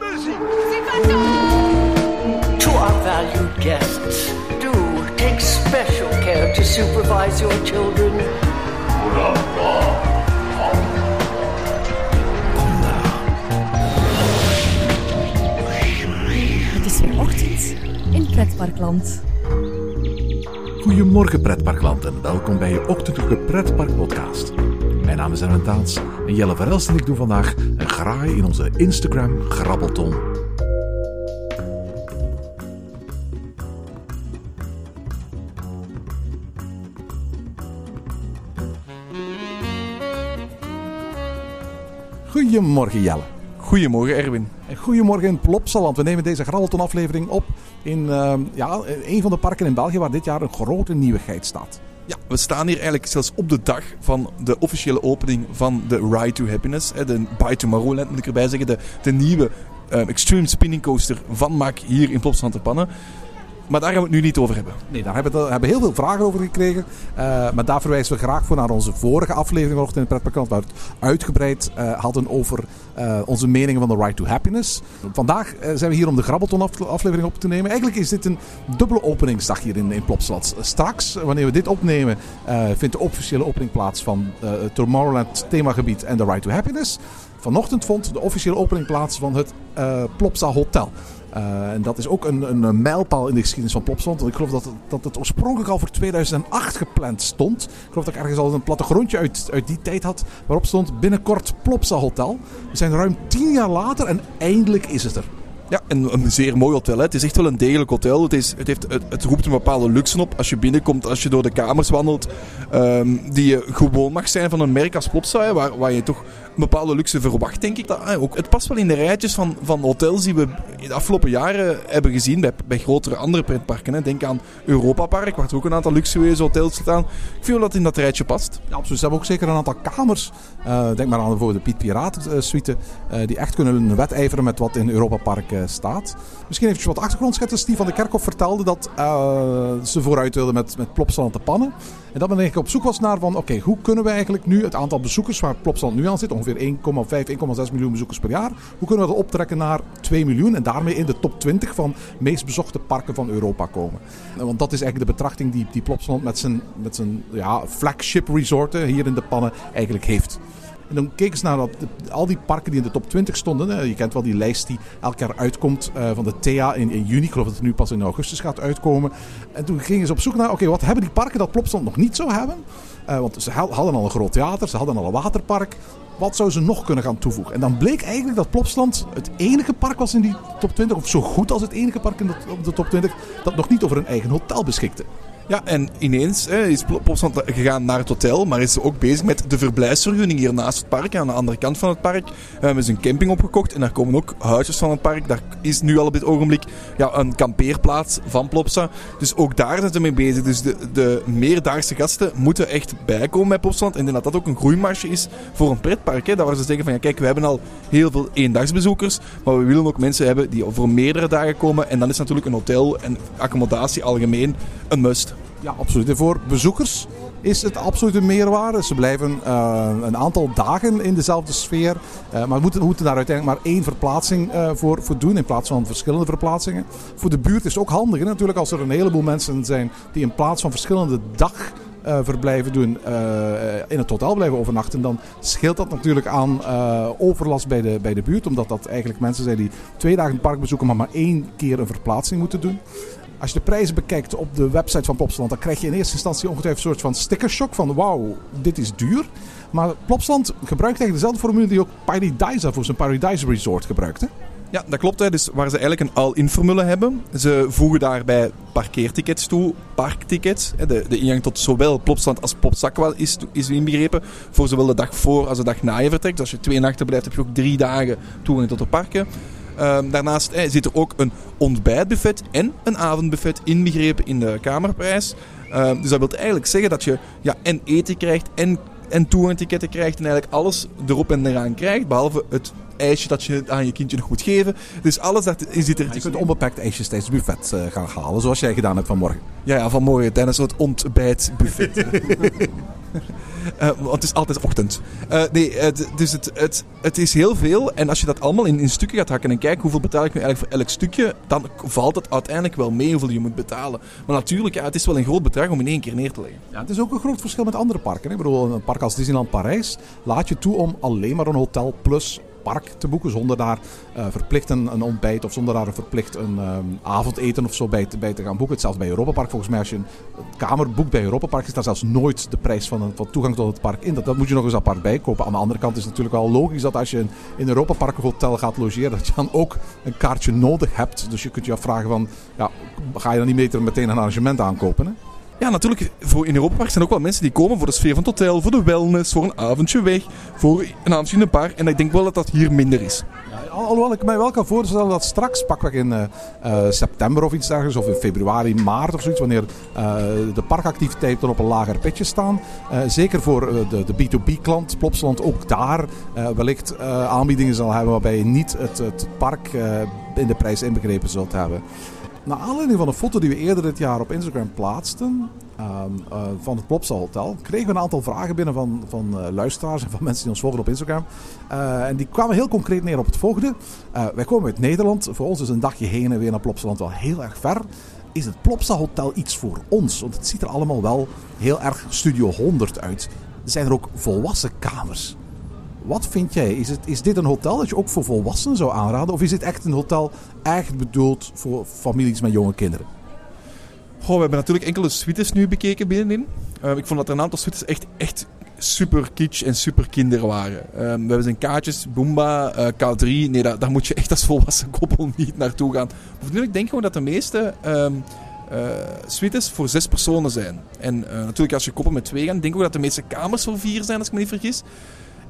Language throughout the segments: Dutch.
To our valued guests, do take special care to supervise your children. Het is weer ochtend in Pretparkland. Goedemorgen pretparkland en welkom bij je ochtendelijke pretpark podcast. Mijn naam is Erwin Taats en Jelle Verelst en ik doen vandaag een graai in onze Instagram grabbelton. Goedemorgen Jelle. Goedemorgen Erwin. En goedemorgen in Plopsaland. We nemen deze grabbelton aflevering op in ehm, ja, een van de parken in België waar dit jaar een grote nieuwigheid staat. Ja, we staan hier eigenlijk zelfs op de dag van de officiële opening van de Ride to Happiness. De Bye Tomorrowland moet ik erbij zeggen. De, de nieuwe eh, Extreme Spinning Coaster van Mack hier in Plopsaland Pannen. Maar daar gaan we het nu niet over hebben. Nee, daar hebben we hebben heel veel vragen over gekregen. Eh, maar daar verwijzen we graag voor naar onze vorige aflevering vanochtend in het Pretparkant. Waar we het uitgebreid eh, hadden over eh, onze meningen van de Ride to Happiness. Vandaag zijn we hier om de Grabbelton af- aflevering op te nemen. Eigenlijk is dit een dubbele openingsdag hier in, in. Straks, wanneer we dit opnemen, vindt de officiële opening plaats van het Tomorrowland themagebied en de Ride to Happiness. Vanochtend vond de officiële opening plaats van het Plopsa Hotel. Uh, en dat is ook een, een, mijlpaal in de geschiedenis van Plopsaland. Want ik geloof dat, dat het oorspronkelijk al voor 2008 gepland stond. Ik geloof dat ik ergens al een plattegrondje uit, uit die tijd had. Waarop stond binnenkort Plopsa Hotel. We zijn ruim tien jaar later en eindelijk is het er. Ja, en een zeer mooi hotel. Hè. Het is echt wel een degelijk hotel. Het, is, het, heeft, het, het roept een bepaalde luxe op als je binnenkomt, als je door de kamers wandelt. ehm, die je gewoon mag zijn van een merk als Plopsa, hè, waar, waar je toch bepaalde luxe verwacht, denk ik. Dat, eh, ook, het past wel in de rijtjes van, van hotels die we de afgelopen jaren hebben gezien bij, bij grotere andere pretparken. Hè. Denk aan Europa Park, waar er ook een aantal luxueuze hotels staan. Ik vind dat in dat rijtje past. Ja, absoluut. Ze hebben ook zeker een aantal kamers. eh, denk maar aan bijvoorbeeld de Piet Piraten eh, eh, die echt kunnen wedijveren met wat in Europa Park staat. Misschien even wat achtergrondschetsen. Steve van de Kerkhof vertelde dat ze vooruit wilden met, met Plopsaland te pannen. En dat men eigenlijk op zoek was naar van... Oké, hoe kunnen we eigenlijk nu het aantal bezoekers waar Plopsaland nu aan zit... ongeveer 1,5, 1,6 miljoen bezoekers per jaar... hoe kunnen we dat optrekken naar 2 miljoen... en daarmee in de top 20 van meest bezochte parken van Europa komen. Eh, Want dat is eigenlijk de betrachting die, die Plopsaland met zijn, met zijn ja, flagship resorten hier in de pannen eigenlijk heeft. En dan keken ze naar al die parken die in de top 20 stonden. Je kent wel die lijst die elk jaar uitkomt eh, van de TEA in, in juni. Ik geloof dat het nu pas in augustus gaat uitkomen. En toen gingen ze op zoek naar, oké, wat hebben die parken dat Plopsaland nog niet zou hebben? Eh, want ze ha- hadden al een groot theater, ze hadden al een waterpark. Wat zouden ze nog kunnen gaan toevoegen? En dan bleek eigenlijk dat Plopsaland het enige park was in die top 20, of zo goed als het enige park in de, de top 20, dat nog niet over een eigen hotel beschikte. Ja, en ineens is Plopsaland gegaan naar het hotel, maar is ze ook bezig met de verblijfsvergunning hier naast het park, aan de andere kant van het park. We hebben ze een camping opgekocht en daar komen ook huisjes van het park. Daar is nu al op dit ogenblik ja, een kampeerplaats van Plopsa. Dus ook daar zijn ze mee bezig. Dus de, de meerdaagse gasten moeten echt bijkomen bij Plopsaland. En dat dat ook een groeimarge is voor een pretpark. Hè, dat waar ze zeggen van ja, kijk, we hebben al heel veel eendagsbezoekers, maar we willen ook mensen hebben die voor meerdere dagen komen. En dan is natuurlijk een hotel en accommodatie algemeen een must. Ja, absoluut. Voor bezoekers is het absoluut een meerwaarde. Ze blijven eh, een aantal dagen in dezelfde sfeer. Eh, maar moeten, moeten daar uiteindelijk maar één verplaatsing eh, voor, voor doen in plaats van verschillende verplaatsingen. Voor de buurt is het ook handig. Natuurlijk als er een heleboel mensen zijn die in plaats van verschillende dag verblijven doen, in het hotel blijven overnachten, dan scheelt dat natuurlijk aan overlast bij de, bij de buurt. Omdat dat eigenlijk mensen zijn die twee dagen het park bezoeken, maar maar één keer een verplaatsing moeten doen. Als je de prijzen bekijkt op de website van Plopsaland, dan krijg je in eerste instantie ongetwijfeld een soort van stickershock van wauw, dit is duur. Maar Plopsaland gebruikt eigenlijk dezelfde formule die ook Paradise voor zijn Paradise Resort gebruikt. Hè? Ja, dat klopt. Hè. Dus waar ze eigenlijk een all-in formule hebben. Ze voegen daarbij parkeertickets toe, parktickets. De, de ingang tot zowel Plopsaland als Plopsakwa is, is inbegrepen. Voor zowel de dag voor als de dag na je vertrekt. Dus als je twee nachten blijft, heb je ook drie dagen toegang tot de parken. Ehm, daarnaast hè, zit er ook een ontbijtbuffet en een avondbuffet inbegrepen in de kamerprijs. Ehm, dus dat wil eigenlijk zeggen dat je ja, en eten krijgt en, en krijgt. En eigenlijk alles erop en eraan krijgt. Behalve het ijsje dat je aan je kindje nog moet geven. Dus alles dat zit er Je kunt onbeperkt ijsjes tijdens het buffet eh, gaan halen, zoals jij gedaan hebt vanmorgen. Ja, ja, vanmorgen tijdens het ontbijtbuffet. Eh, want het is altijd ochtend. Eh, nee, dus het, het, het is heel veel. En als je dat allemaal in, in stukken gaat hakken en kijkt hoeveel betaal ik nu eigenlijk voor elk stukje, dan valt het uiteindelijk wel mee hoeveel je moet betalen. Maar natuurlijk, ja, het is wel een groot bedrag om in één keer neer te leggen. Ja, het is ook een groot verschil met andere parken. hè. Ik bedoel, een park als Disneyland Parijs laat je toe om alleen maar een hotel plus park te boeken. Zonder daar eh, verplicht een, een ontbijt of zonder daar verplicht een ehm, avondeten of zo bij te, gaan boeken. Hetzelfde bij Europa Park. Volgens mij als je een kamer boekt bij Europa Park is daar zelfs nooit de prijs van, een, toegang tot het park in. Dat, moet je nog eens apart bijkopen. Aan de andere kant is het natuurlijk wel logisch dat als je in Europa Park een hotel gaat logeren, dat je dan ook een kaartje nodig hebt. Dus je kunt je afvragen van, ja, ga je dan niet meteen meteen een arrangement aankopen? Ja, natuurlijk, voor in Europa Park zijn ook wel mensen die komen voor de sfeer van hotel, voor de wellness, voor een avondje weg, voor een avondje in een park. En ik denk wel dat dat hier minder is. Al- Alhoewel ik mij wel kan voorstellen dat straks, pakweg in eh, eh, september of iets dergelijks, of in februari, maart of zoiets, wanneer eh, de parkactiviteiten op een lager pitje staan, zeker voor de, de B2B-klant, Plopsaland ook daar wellicht aanbiedingen zal hebben waarbij je niet het, het park in de prijs inbegrepen zult hebben. Naar aanleiding van een foto die we eerder dit jaar op Instagram plaatsten ehm, eh, van het Plopsa Hotel, kregen we een aantal vragen binnen van, van eh, luisteraars en van mensen die ons volgen op Instagram. Eh, en die kwamen heel concreet neer op het volgende. Wij komen uit Nederland. Voor ons is een dagje heen en weer naar Plopsaland wel heel erg ver. Is het Plopsa Hotel iets voor ons? Want het ziet er allemaal wel heel erg Studio 100 uit. Er zijn er ook volwassen kamers. Wat vind jij? Is, het, is dit een hotel dat je ook voor volwassenen zou aanraden? Of is dit echt een hotel echt bedoeld voor families met jonge kinderen? Goh, we hebben natuurlijk enkele suites nu bekeken binnenin. Eh, ik vond dat er een aantal suites echt, echt super kitsch en super kinder waren. Eh, we hebben zijn kaartjes, Boomba, eh, K3. Nee, daar, moet je echt als volwassen koppel niet naartoe gaan. Bovendien, ik denk gewoon dat de meeste ehm, eh, suites voor zes personen zijn. En eh, natuurlijk als je koppel met twee gaat, denk ik dat de meeste kamers voor vier zijn, als ik me niet vergis.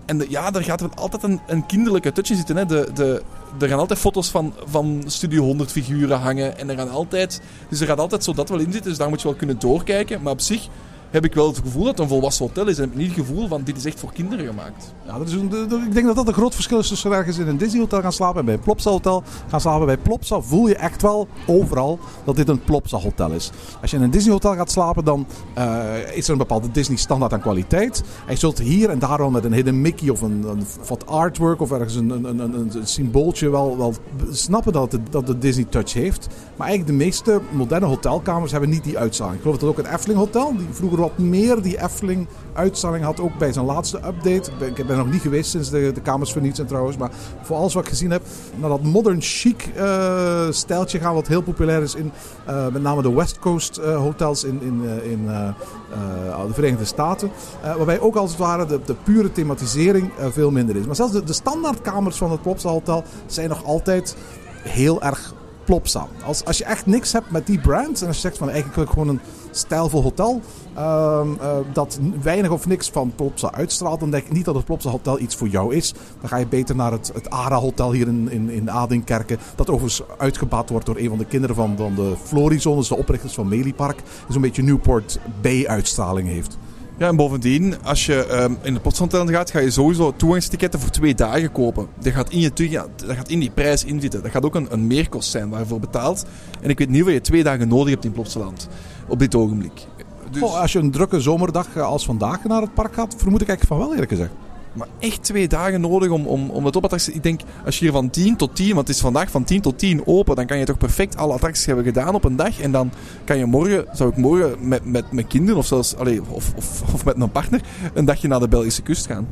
En ja, daar gaat wel altijd een, een kinderlijke touch in zitten. Hè. De, de, er gaan altijd foto's van, van Studio 100 figuren hangen. En er gaan altijd, dus er gaat altijd zo dat wel in zitten. Dus daar moet je wel kunnen doorkijken. Maar op zich heb ik wel het gevoel dat een volwassen hotel is. En heb ik niet het gevoel van dit is echt voor kinderen gemaakt. Ja, dat is ik denk dat dat een groot verschil is tussen ergens in een Disney hotel gaan slapen en bij een Plopsa hotel gaan slapen. Bij Plopsa voel je echt wel overal dat dit een Plopsa hotel is. Als je in een Disney hotel gaat slapen, dan eh, is er een bepaalde Disney standaard aan kwaliteit. En je zult hier en daar wel met een hidden Mickey of een, een wat artwork of ergens een, een, een, een, symbooltje wel, wel snappen dat het, dat de Disney touch heeft. Maar eigenlijk de meeste moderne hotelkamers hebben niet die uitstraling. Ik geloof dat ook het Efteling Hotel, die vroeger wat meer die Efteling uitstraling had, ook bij zijn laatste update. Ik ben, ik nog niet geweest sinds de, de kamers vernieuwd zijn trouwens, maar voor alles wat ik gezien heb, naar dat modern chic eh, stijltje gaan wat heel populair is in eh, met name de West Coast eh, hotels in, in, in de Verenigde Staten. Waarbij ook als het ware de, de pure thematisering veel minder is. Maar zelfs de, de standaardkamers van het Plopsa Hotel zijn nog altijd heel erg Plopsa. Als, als je echt niks hebt met die brand en als je zegt van eigenlijk gewoon een stijlvol hotel ehm, eh, dat weinig of niks van Plopsa uitstraalt, dan denk ik niet dat het Plopsa Hotel iets voor jou is. Dan ga je beter naar het, het ARA Hotel hier in, in, in Adinkerken, dat overigens uitgebaat wordt door een van de kinderen van, van de Florizones, de oprichters van Meliepark, die zo'n beetje Newport Bay uitstraling heeft. Ja, en bovendien, als je ehm, in de Potsdam gaat, ga je sowieso toegangstiketten voor twee dagen kopen. Dat gaat in, je, dat gaat in die prijs inzitten. Dat gaat ook een, een meerkost zijn waar je voor betaalt. En ik weet niet of je twee dagen nodig hebt in Plopsaland. Op dit ogenblik. Dus, als je een drukke zomerdag eh, als vandaag naar het park gaat, vermoed ik eigenlijk van wel eerlijk gezegd. Maar echt twee dagen nodig om, om, om het opattractie... Ik denk, als je hier van 10 tot 10, want het is vandaag van 10 tot 10 open, dan kan je toch perfect alle attracties hebben gedaan op een dag. En dan kan je morgen, zou ik morgen met, met, met kinderen of zelfs, allee, of, of, of met een partner, een dagje naar de Belgische kust gaan.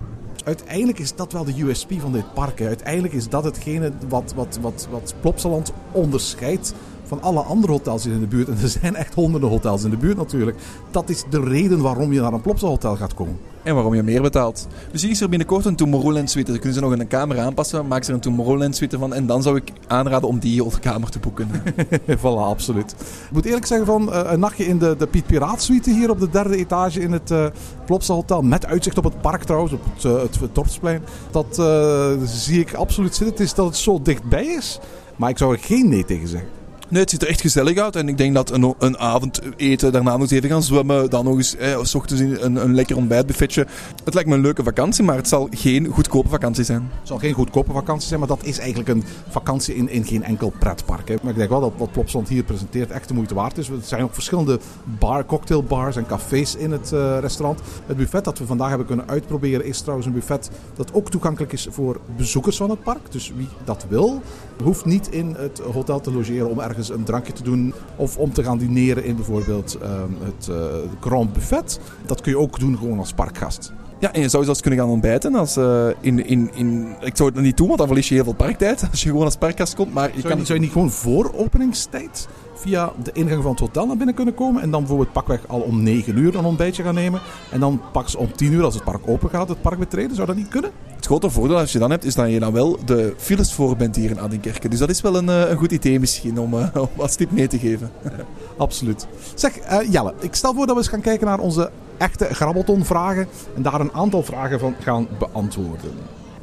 Uiteindelijk is dat wel de USP van dit park. Hè. Uiteindelijk is dat hetgene wat, wat, wat, wat Plopsaland onderscheidt van alle andere hotels in de buurt. En er zijn echt honderden hotels in de buurt natuurlijk. Dat is de reden waarom je naar een Plopsa hotel gaat komen. En waarom je meer betaalt. Dus hier is er binnenkort een Tomorrowland suite. Dan kunnen ze nog een kamer aanpassen. Maak ze er een Tomorrowland suite van. En dan zou ik aanraden om die kamer te boeken. voilà, absoluut. Ik moet eerlijk zeggen van eh, een nachtje in de, de Piet Piraat suite hier op de derde etage in het eh Plopsa Hotel. Met uitzicht op het park trouwens, op het, het, het Dorpsplein. Dat zie ik absoluut zitten. Het is dat het zo dichtbij is. Maar ik zou er geen nee tegen zeggen. Nee, het ziet er echt gezellig uit. En ik denk dat een, een avond eten, daarna nog eens even gaan zwemmen. Dan nog eens, eh, ochtends een, een lekker ontbijtbuffetje. Het lijkt me een leuke vakantie, maar het zal geen goedkope vakantie zijn. Het zal geen goedkope vakantie zijn, maar dat is eigenlijk een vakantie in, in geen enkel pretpark. Hè. Maar ik denk wel dat wat Plopsland hier presenteert echt de moeite waard is. Er zijn ook verschillende bar, cocktailbars en cafés in het uh, restaurant. Het buffet dat we vandaag hebben kunnen uitproberen is trouwens een buffet dat ook toegankelijk is voor bezoekers van het park. Dus wie dat wil, hoeft niet in het hotel te logeren om ergens een drankje te doen of om te gaan dineren in bijvoorbeeld uh, het uh, Grand Buffet. Dat kun je ook doen gewoon als parkgast. Ja, en je zou zelfs kunnen gaan ontbijten. Als, uh, in, in, in, ik zou het niet doen, want dan verlies je heel veel parktijd als je gewoon als parkgast komt. Maar je zou, kan... je, zou je niet gewoon voor openingstijd via de ingang van het hotel naar binnen kunnen komen. En dan bijvoorbeeld pakweg al om 9 uur een ontbijtje gaan nemen. En dan pas om 10 uur, als het park open gaat, het park betreden. Zou dat niet kunnen? Het grote voordeel als je dan hebt, is dat je dan wel de files voor bent hier in Adinkerke. Dus dat is wel een, een goed idee misschien om, uh, om als tip mee te geven. Absoluut. Zeg, uh, Jelle, ik stel voor dat we eens gaan kijken naar onze echte Grabbelton-vragen. En daar een aantal vragen van gaan beantwoorden.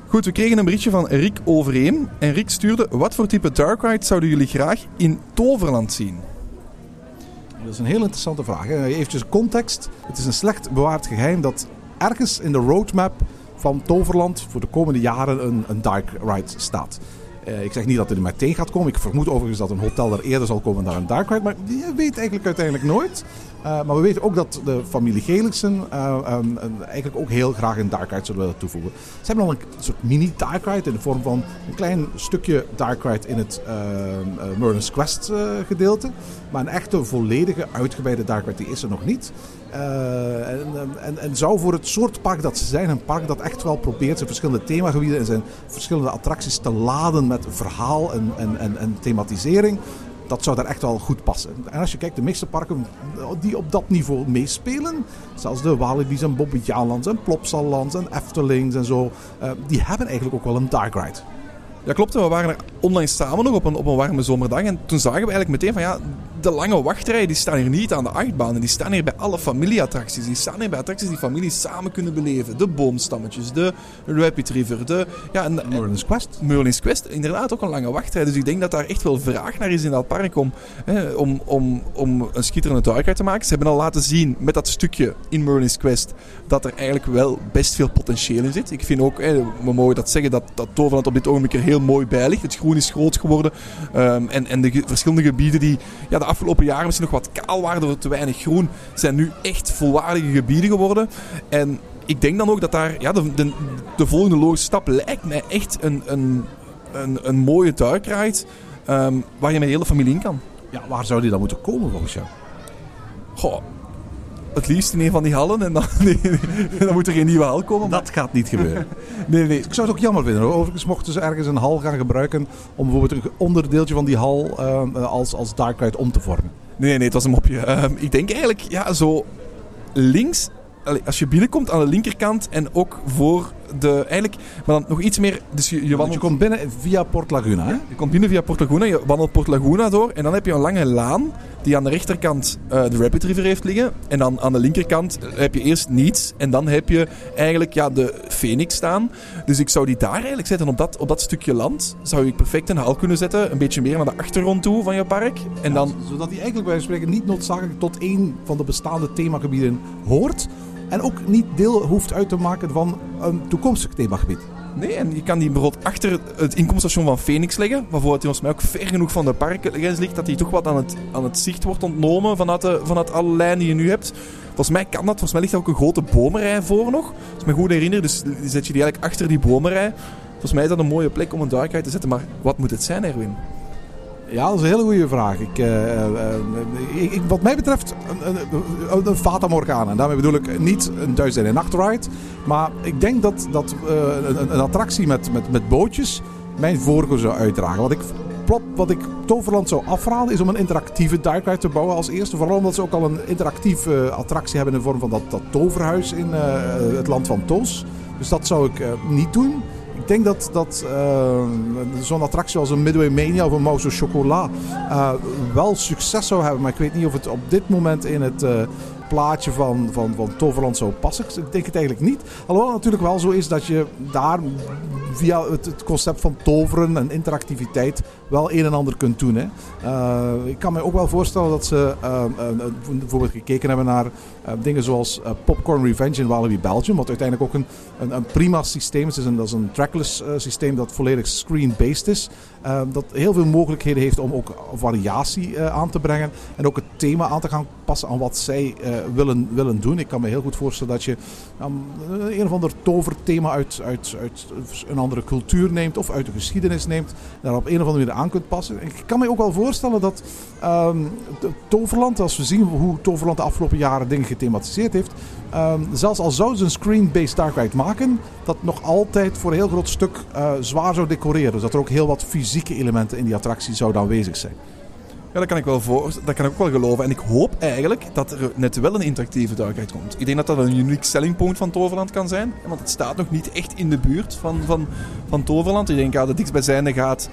Goed, we kregen een berichtje van Rick Overeem. En Rick stuurde: Wat voor type Dark Ride zouden jullie graag in Toverland zien? Dat is een heel interessante vraag. Even context. Het is een slecht bewaard geheim dat ergens in de roadmap van Toverland voor de komende jaren een, een Dark Ride staat. Uh, ik zeg niet dat het er meteen gaat komen. Ik vermoed overigens dat een hotel er eerder zal komen dan een Dark Ride. Maar je weet eigenlijk uiteindelijk nooit. Uh, maar we weten ook dat de familie Gelixen uh, um, eigenlijk ook heel graag een Dark Ride zullen willen toevoegen. Ze hebben al een soort mini Dark Ride in de vorm van een klein stukje Dark Ride in het Merlin's Quest gedeelte. Maar een echte volledige uitgebreide Dark Ride die is er nog niet. Uh, en, en, en, zou voor het soort park dat ze zijn, een park dat echt wel probeert zijn verschillende themagebieden en zijn verschillende attracties te laden met verhaal en, en, en thematisering, dat zou daar echt wel goed passen. En als je kijkt, de meeste parken die op dat niveau meespelen, zelfs de Walibi's en Bobbejaanlands en Plopsalands en Eftelings en zo, uh, die hebben eigenlijk ook wel een dark ride. Ja, klopt. We waren er onlangs samen nog op een, op een warme zomerdag. En toen zagen we eigenlijk meteen van ja, de lange wachtrijen die staan hier niet aan de achtbanen. Die staan hier bij alle familieattracties. Die staan hier bij attracties die families samen kunnen beleven. De boomstammetjes, de Rapid River, de... Ja, en, Merlin's Quest. Merlin's Quest. Inderdaad ook een lange wachtrij. Dus ik denk dat daar echt wel vraag naar is in dat park om, hè, om, om, om een schitterende duikrij te maken. Ze hebben al laten zien met dat stukje in Merlin's Quest dat er eigenlijk wel best veel potentieel in zit. Ik vind ook, hè, we mogen dat zeggen, dat, dat Toverland op dit ogenblik er heel mooi bij ligt. Het groen is groot geworden. Um, en, en de verschillende gebieden die ja, de afgelopen jaren misschien nog wat kaal waren door te weinig groen, zijn nu echt volwaardige gebieden geworden. En ik denk dan ook dat daar ja, de, de, de volgende logische stap lijkt mij echt een, een, een, een mooie duikride um, waar je met de hele familie in kan. Ja, waar zou die dan moeten komen volgens jou? Goh, het liefst in een van die hallen en dan, nee, dan moet er geen nieuwe hal komen. Dat gaat niet gebeuren. nee, nee. Ik zou het ook jammer vinden. Overigens mochten ze ergens een hal gaan gebruiken om bijvoorbeeld een onderdeeltje van die hal uh, als, als dark ride om te vormen. Nee, nee, het was een mopje. Uh, ik denk eigenlijk, ja, zo links als je binnenkomt aan de linkerkant en ook voor de, eigenlijk, maar dan nog iets meer. Dus je, je, wandelt... je komt binnen via Port Laguna. Hè? Je komt binnen via Port Laguna, je wandelt Port Laguna door en dan heb je een lange laan die aan de rechterkant uh, de Rapid River heeft liggen. En dan aan de linkerkant heb je eerst niets en dan heb je eigenlijk ja, de Phoenix staan. Dus ik zou die daar eigenlijk zetten op dat, op dat stukje land. Zou ik perfect een hal kunnen zetten, een beetje meer naar de achtergrond toe van je park. En dan... Zodat die eigenlijk bij spreken niet noodzakelijk tot één van de bestaande themagebieden hoort. En ook niet deel hoeft uit te maken van een toekomstig themagebied. Nee, en je kan die bijvoorbeeld achter het inkomststation van Phoenix leggen. Waarvoor het volgens mij ook ver genoeg van de parkgrens ligt. Dat die toch wat aan het, aan het zicht wordt ontnomen vanuit, de, vanuit alle lijnen die je nu hebt. Volgens mij kan dat. Volgens mij ligt er ook een grote bomenrij voor nog. Als ik me goed herinner. Dus zet je die eigenlijk achter die bomenrij. Volgens mij is dat een mooie plek om een duik te zetten. Maar wat moet het zijn, Erwin? Ja, dat is een hele goede vraag. Ik, uh, uh, ik, wat mij betreft een, een, een Morgana. En daarmee bedoel ik niet een duizend en een nachtride. Maar ik denk dat, dat een, een, attractie met, met, met bootjes mijn voorkeur zou uitdragen. Wat ik, plop, wat ik Toverland zou afraden is om een interactieve darkride te bouwen als eerste. Vooral omdat ze ook al een interactieve attractie hebben in de vorm van dat, dat toverhuis in het land van Toos. Dus dat zou ik niet doen. Ik denk dat, dat uh, zo'n attractie als een Midway Mania of een Mouse au Chocolat uh, wel succes zou hebben. Maar ik weet niet of het op dit moment in het, uh, plaatje van, van, van Toverland zou passen. Ik denk het eigenlijk niet. Alhoewel het natuurlijk wel zo is dat je daar via het concept van toveren en interactiviteit wel een en ander kunt doen. Hè. Uh, ik kan me ook wel voorstellen dat ze uh, uh, bijvoorbeeld gekeken hebben naar dingen zoals Popcorn Revenge in Walibi Belgium. Wat uiteindelijk ook een, een, een prima systeem is. Een, dat is een trackless systeem dat volledig screen-based is. dat heel veel mogelijkheden heeft om ook variatie aan te brengen. En ook het thema aan te gaan passen aan wat zij willen, willen doen. Ik kan me heel goed voorstellen dat je um, een of ander toverthema uit, uit, uit een andere cultuur neemt. Of uit de geschiedenis neemt. Daar op een of andere manier aan passen. Ik kan me ook wel voorstellen dat um, Toverland, als we zien hoe Toverland de afgelopen jaren dingen gethematiseerd heeft, um, zelfs al zouden ze een screen-based Dark Ride maken, dat nog altijd voor een heel groot stuk uh, zwaar zou decoreren. Dus dat er ook heel wat fysieke elementen in die attractie zouden aanwezig zijn. Ja, dat kan ik wel voor, dat kan ik ook wel geloven. En ik hoop eigenlijk dat er net wel een interactieve duikheid komt. Ik denk dat dat een unique selling point van Toverland kan zijn. Want het staat nog niet echt in de buurt van, van, van Toverland. Ik denk dat het dichtstbijzijnde gaat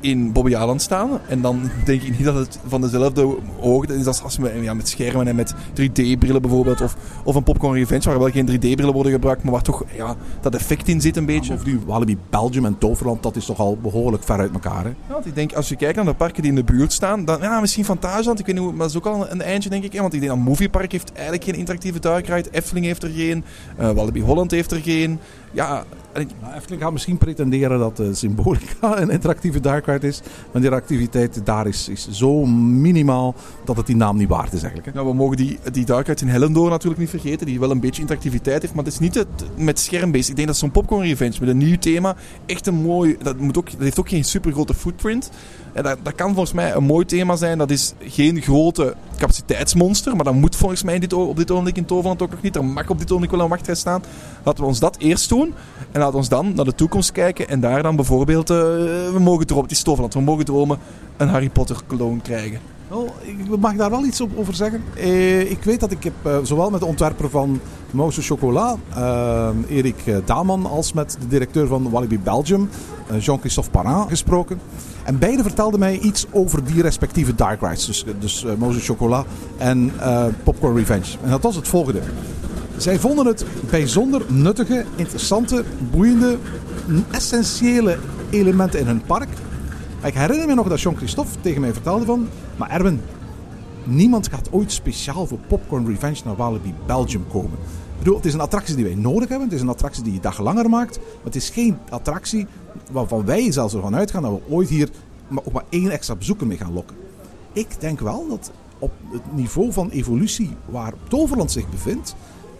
in Bobby Aland staan. En dan denk ik niet dat het van dezelfde hoogte is als, als we ja, met schermen en met 3D-brillen bijvoorbeeld. Of, of een Popcorn Revenge waar wel geen 3D-brillen worden gebruikt, maar waar toch ja, dat effect in zit een beetje. of die Walibi Belgium en Toverland, dat is toch al behoorlijk ver uit elkaar. Hè? Ja, want ik denk, als je kijkt naar de parken die in de buurt staan, dan ja, misschien Fantasieland, ik weet niet hoe, maar dat is ook al een, eindje denk ik. Hè, want ik denk dat Moviepark heeft eigenlijk geen interactieve dark ride. Efteling heeft er geen. Uh, Walibi Holland heeft er geen. Ja, ik... Nou, Efteling gaat misschien pretenderen dat de symbolica een interactieve dark ride is. Maar die activiteit daar is, is zo minimaal dat het die naam niet waard is eigenlijk. Hè? Nou, we mogen die, die dark ride in Hellendoor natuurlijk niet vergeten. Die wel een beetje interactiviteit heeft. Maar het is niet het, met schermbeest. Ik denk dat zo'n Popcorn Revenge met een nieuw thema echt een mooi... Dat, moet ook, dat heeft ook geen super grote footprint. En dat, kan volgens mij een mooi thema zijn. Dat is geen grote capaciteitsmonster. Maar dat moet volgens mij dit, op dit ogenblik in Toverland ook nog niet. Er mag op dit ogenblik wel een wachtrij staan. Laten we ons dat eerst doen. En laten we ons dan naar de toekomst kijken. En daar dan bijvoorbeeld... Uh, we mogen dromen. Het is. We mogen dromen een Harry Potter clone krijgen. Wel, ik mag daar wel iets over zeggen. Eh, ik weet dat ik heb uh, zowel met de ontwerper van Mouse Chocolat, uh, Erik Daman, als met de directeur van Walibi Belgium, Jean-Christophe Parent, gesproken. En beide vertelden mij iets over die respectieve dark rides. Dus, dus Moses Chocolat en Popcorn Revenge. En dat was het volgende. Zij vonden het bijzonder nuttige, interessante, boeiende, essentiële elementen in hun park. Ik herinner me nog dat Jean-Christophe tegen mij vertelde van... Maar Erwin, niemand gaat ooit speciaal voor Popcorn Revenge naar Walibi Belgium komen. Ik bedoel, het is een attractie die wij nodig hebben. Het is een attractie die je dag langer maakt. Maar het is geen attractie waarvan wij zelfs ervan uitgaan dat we ooit hier ook maar één extra bezoeker mee gaan lokken. Ik denk wel dat op het niveau van evolutie waar Toverland zich bevindt,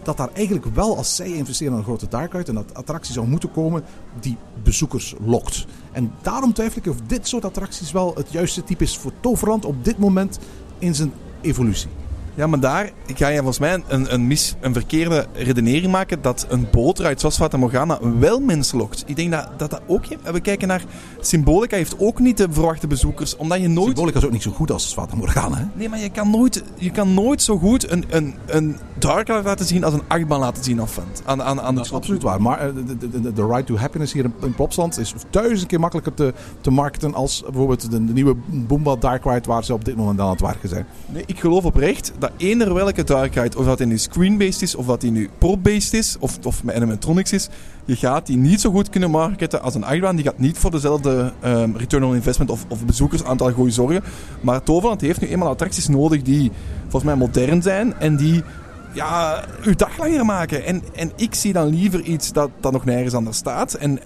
dat daar eigenlijk wel, als zij investeren in een grote dark ride, een attractie zou moeten komen die bezoekers lokt. En daarom twijfel ik of dit soort attracties wel het juiste type is voor Toverland op dit moment in zijn evolutie. Ja, maar daar ga je volgens mij een, een, mis, een verkeerde redenering maken dat een bootruit zoals Fata Morgana wel mensen lokt. Ik denk dat dat, dat ook... We kijken naar... Symbolica heeft ook niet de verwachte bezoekers, omdat je nooit... Symbolica is ook niet zo goed als Fata Morgana, hè? Nee, maar je kan nooit, je kan nooit zo goed een, een, een dark laten zien als een achtbaan laten zien af aan, aan, aan Dat is absoluut waar. Maar eh, de, de, de, Ride to Happiness hier in, in Plopsland is duizend keer makkelijker te, te marketen als bijvoorbeeld de, de nieuwe Boomba Dark Ride waar ze op dit moment aan het werken zijn. Nee, ik geloof oprecht dat eender welke darkheid, of dat die nu screen-based is, of dat die nu prop-based is, of, of met animatronics is, je gaat die niet zo goed kunnen marketen als een achtbaan. Die gaat niet voor dezelfde um, return on investment of, of bezoekersaantal goed zorgen. Maar Toverland heeft nu eenmaal attracties nodig die volgens mij modern zijn en die ja, uw dag langer maken. En, en ik zie dan liever iets dat, dat nog nergens anders staat. En,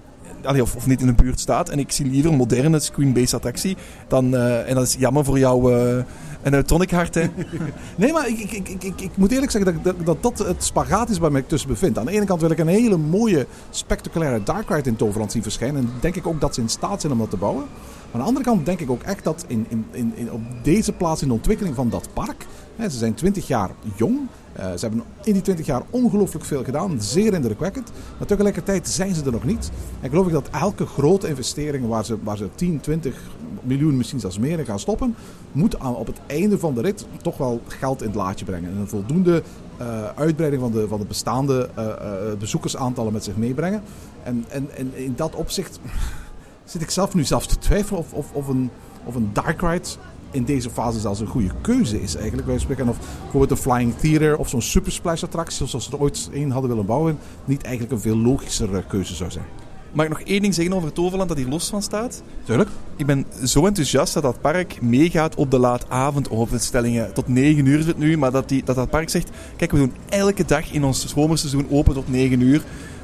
of, of niet in de buurt staat. En ik zie liever een moderne screen-based attractie. Dan, uh, en dat is jammer voor jou... Uh, een tonic hart, hè? nee, maar ik, ik, ik, ik, moet eerlijk zeggen dat, dat, dat het spagaat is waar ik tussen bevind. Aan de ene kant wil ik een hele mooie, spectaculaire Dark Ride in Toverland zien verschijnen. En denk ik ook dat ze in staat zijn om dat te bouwen. Maar aan de andere kant denk ik ook echt dat in, in, in, op deze plaats in de ontwikkeling van dat park... Hè, ze zijn 20 jaar jong. Uh, ze hebben in die 20 jaar ongelooflijk veel gedaan. Zeer indrukwekkend. Maar tegelijkertijd zijn ze er nog niet. En geloof ik dat elke grote investering waar ze, waar ze 10, 20 miljoen, misschien zelfs meer in gaan stoppen, moet op het einde van de rit toch wel geld in het laadje brengen. En een voldoende uh, uitbreiding van de, van de bestaande uh, bezoekersaantallen met zich meebrengen. En, en, in dat opzicht zit ik zelf nu zelf te twijfelen of, of, of, een, of een dark ride in deze fase zelfs een goede keuze is eigenlijk. Wij spreken of bijvoorbeeld een Flying Theater of zo'n Super Splash attractie, zoals we er ooit één hadden willen bouwen, niet eigenlijk een veel logischere keuze zou zijn. Mag ik nog één ding zeggen over het Toverland dat hier los van staat? Tuurlijk. Ik ben zo enthousiast dat dat park meegaat op de laatavondopenstellingen. Tot 9 uur is het nu, maar dat, die, dat dat park zegt... Kijk, we doen elke dag in ons zomerseizoen open tot 9 uur.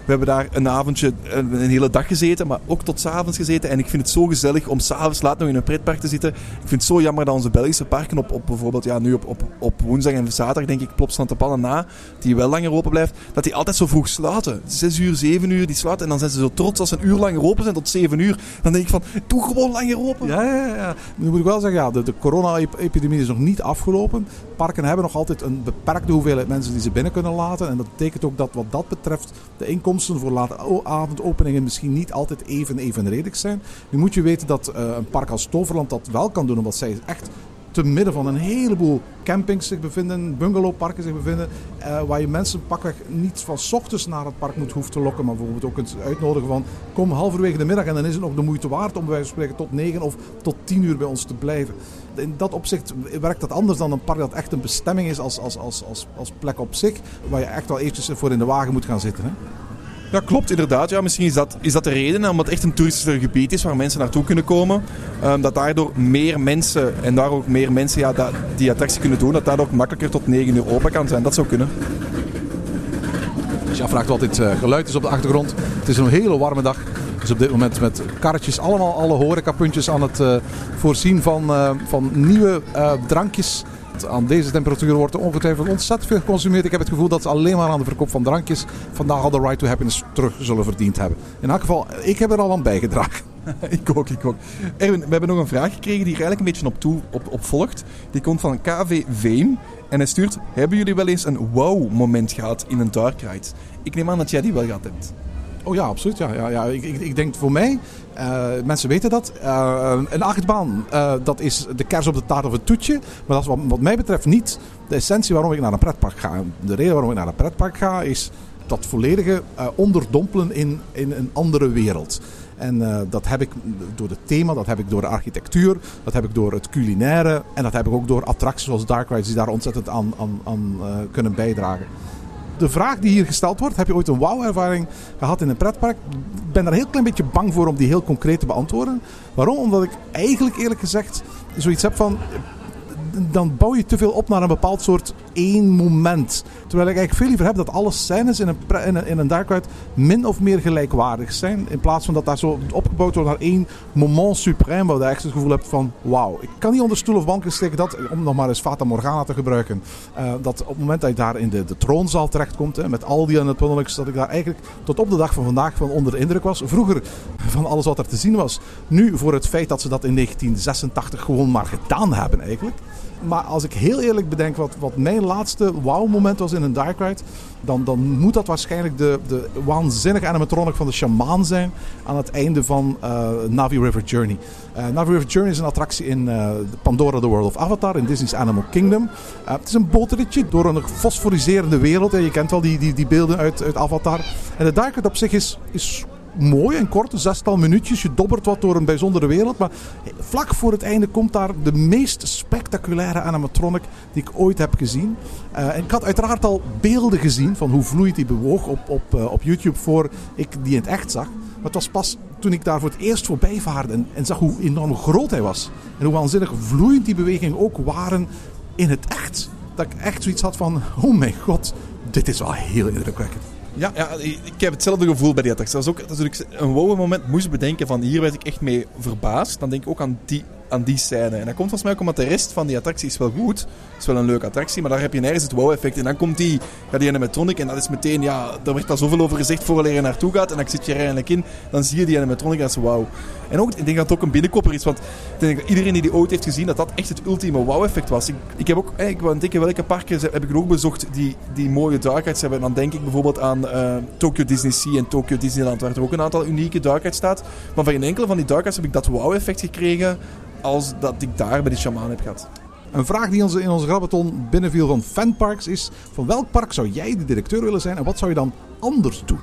We hebben daar een avondje, een, hele dag gezeten, maar ook tot s'avonds gezeten. En ik vind het zo gezellig om s'avonds laat nog in een pretpark te zitten. Ik vind het zo jammer dat onze Belgische parken op, op bijvoorbeeld, ja, nu op, op, op woensdag en zaterdag, denk ik, Plopsland de Pannen na, die wel langer open blijft, dat die altijd zo vroeg sluiten. 6 uur, 7 uur, die sluiten. En dan zijn ze zo trots als ze een uur langer open zijn tot 7 uur. Dan denk ik van, doe gewoon langer open. Ja, ja, ja. Nu moet ik wel zeggen, ja, de, de corona-epidemie is nog niet afgelopen. Parken hebben nog altijd een beperkte hoeveelheid mensen die ze binnen kunnen laten. En dat betekent ook dat wat dat betreft de inkomsten voor late avondopeningen misschien niet altijd even evenredig zijn. Nu moet je weten dat uh, een park als Toverland dat wel kan doen, omdat zij echt te midden van een heleboel campings zich bevinden, bungalowparken zich bevinden, uh, waar je mensen pakweg niet van ochtends naar het park moet hoeven te lokken, maar bijvoorbeeld ook kunt uitnodigen van kom halverwege de middag en dan is het nog de moeite waard om bij wijze van spreken tot 9 of tot 10 uur bij ons te blijven. In dat opzicht werkt dat anders dan een park dat echt een bestemming is als, als, als, als, als plek op zich, waar je echt wel eventjes voor in de wagen moet gaan zitten. Hè? Ja, klopt, inderdaad. Ja, misschien is dat, is dat de reden, omdat het echt een toeristisch gebied is waar mensen naartoe kunnen komen. Um, dat daardoor meer mensen, en daar ook meer mensen ja, dat, die attractie kunnen doen, dat daardoor ook makkelijker tot 9 uur open kan zijn. Dat zou kunnen. Dus je afvraagt wat dit uh, geluid is op de achtergrond. Het is een hele warme dag. Dus op dit moment met karretjes allemaal alle horecapuntjes aan het uh, voorzien van, uh, van nieuwe drankjes aan deze temperatuur wordt er ongetwijfeld ontzettend veel geconsumeerd. Ik heb het gevoel dat ze alleen maar aan de verkoop van drankjes vandaag al de Right to Happiness terug zullen verdiend hebben. In elk geval, ik heb er al aan bijgedragen. ik ook, ik ook. Erwin, we hebben nog een vraag gekregen die er eigenlijk een beetje op, toe, op, op volgt. Die komt van KV Veen. En hij stuurt, hebben jullie wel eens een wow-moment gehad in een dark ride? Ik neem aan dat jij die wel gehad hebt. Oh ja, absoluut. Ja, ja, ja. Ik, ik, ik denk voor mij, mensen weten dat, uh, een achtbaan, uh, dat is de kers op de taart of het toetje. Maar dat is wat, mij betreft niet de essentie waarom ik naar een pretpark ga. De reden waarom ik naar een pretpark ga is dat volledige onderdompelen in, in een andere wereld. En dat heb ik door het thema, dat heb ik door de architectuur, dat heb ik door het culinaire en dat heb ik ook door attracties zoals Dark Rides die daar ontzettend aan, aan, aan kunnen bijdragen de vraag die hier gesteld wordt, heb je ooit een wauw-ervaring gehad in een pretpark? Ik ben daar een heel klein beetje bang voor om die heel concreet te beantwoorden. Waarom? Omdat ik eigenlijk eerlijk gezegd zoiets heb van dan bouw je te veel op naar een bepaald soort één moment. Terwijl ik eigenlijk veel liever heb dat alle scènes in een, in een, in een min of meer gelijkwaardig zijn. In plaats van dat daar zo opgebouwd wordt naar één moment suprême. Waar je echt het gevoel hebt van wauw. Ik kan niet onder stoel of banken steken dat, om nog maar eens Fata Morgana te gebruiken. Uh, dat op het moment dat je daar in de, de troonzaal terechtkomt. Hè, met al die animatronics. Dat ik daar eigenlijk tot op de dag van vandaag van onder de indruk was. Vroeger van alles wat er te zien was. Nu voor het feit dat ze dat in 1986 gewoon maar gedaan hebben eigenlijk. Maar als ik heel eerlijk bedenk wat, wat mijn laatste wow-moment was in een Dark Ride, dan, dan moet dat waarschijnlijk de, de waanzinnige animatronic van de shamaan zijn aan het einde van uh, Navi River Journey. Uh, Navi River Journey is een attractie in uh, Pandora The World of Avatar, in Disney's Animal Kingdom. het is een bootritje door een fosforiserende wereld. Je kent wel die, die, die beelden uit, uit Avatar. En de Dark Ride op zich is, is mooi en kort, een zestal minuutjes. Je dobbert wat door een bijzondere wereld. Maar vlak voor het einde komt daar de meest spectaculaire animatronic die ik ooit heb gezien. Uh, en ik had uiteraard al beelden gezien van hoe vloeiend die bewoog op, op, uh, op YouTube voor ik die in het echt zag. Maar het was pas toen ik daar voor het eerst voorbij vaarde en, en zag hoe enorm groot hij was. En hoe waanzinnig vloeiend die bewegingen ook waren in het echt. Dat ik echt zoiets had van, oh mijn god, dit is wel heel indrukwekkend. Ja, ja, ik heb hetzelfde gevoel bij die attractie. Dat is ook als ik een wow moment moest bedenken van hier werd ik echt mee verbaasd. Dan denk ik ook aan die aan die scène. En dat komt volgens mij ook omdat de rest van die attractie is wel goed. Het is wel een leuke attractie, maar daar heb je nergens het wow-effect. En dan komt die, die animatronic en dat is meteen, ja, daar werd al zoveel over gezegd voor je naartoe gaat. En dan zit je er eigenlijk in, dan zie je die animatronic en dat. En ook, ik denk dat het ook een binnenkopper is, want ik denk dat iedereen die die ooit heeft gezien, dat dat echt het ultieme wow-effect was. Ik, ik heb ook, ik wou denken welke parken heb ik ook bezocht die, die mooie dark hebben. En dan denk ik bijvoorbeeld aan uh, Tokyo Disney Sea en Tokyo Disneyland, waar er ook een aantal unieke dark staat. Maar van geen enkele van die dark heb ik dat wow-effect gekregen als dat ik daar bij de shaman heb gehad. Een vraag die ons in onze grabbelton binnenviel van fanparks is: van welk park zou jij de directeur willen zijn en wat zou je dan anders doen?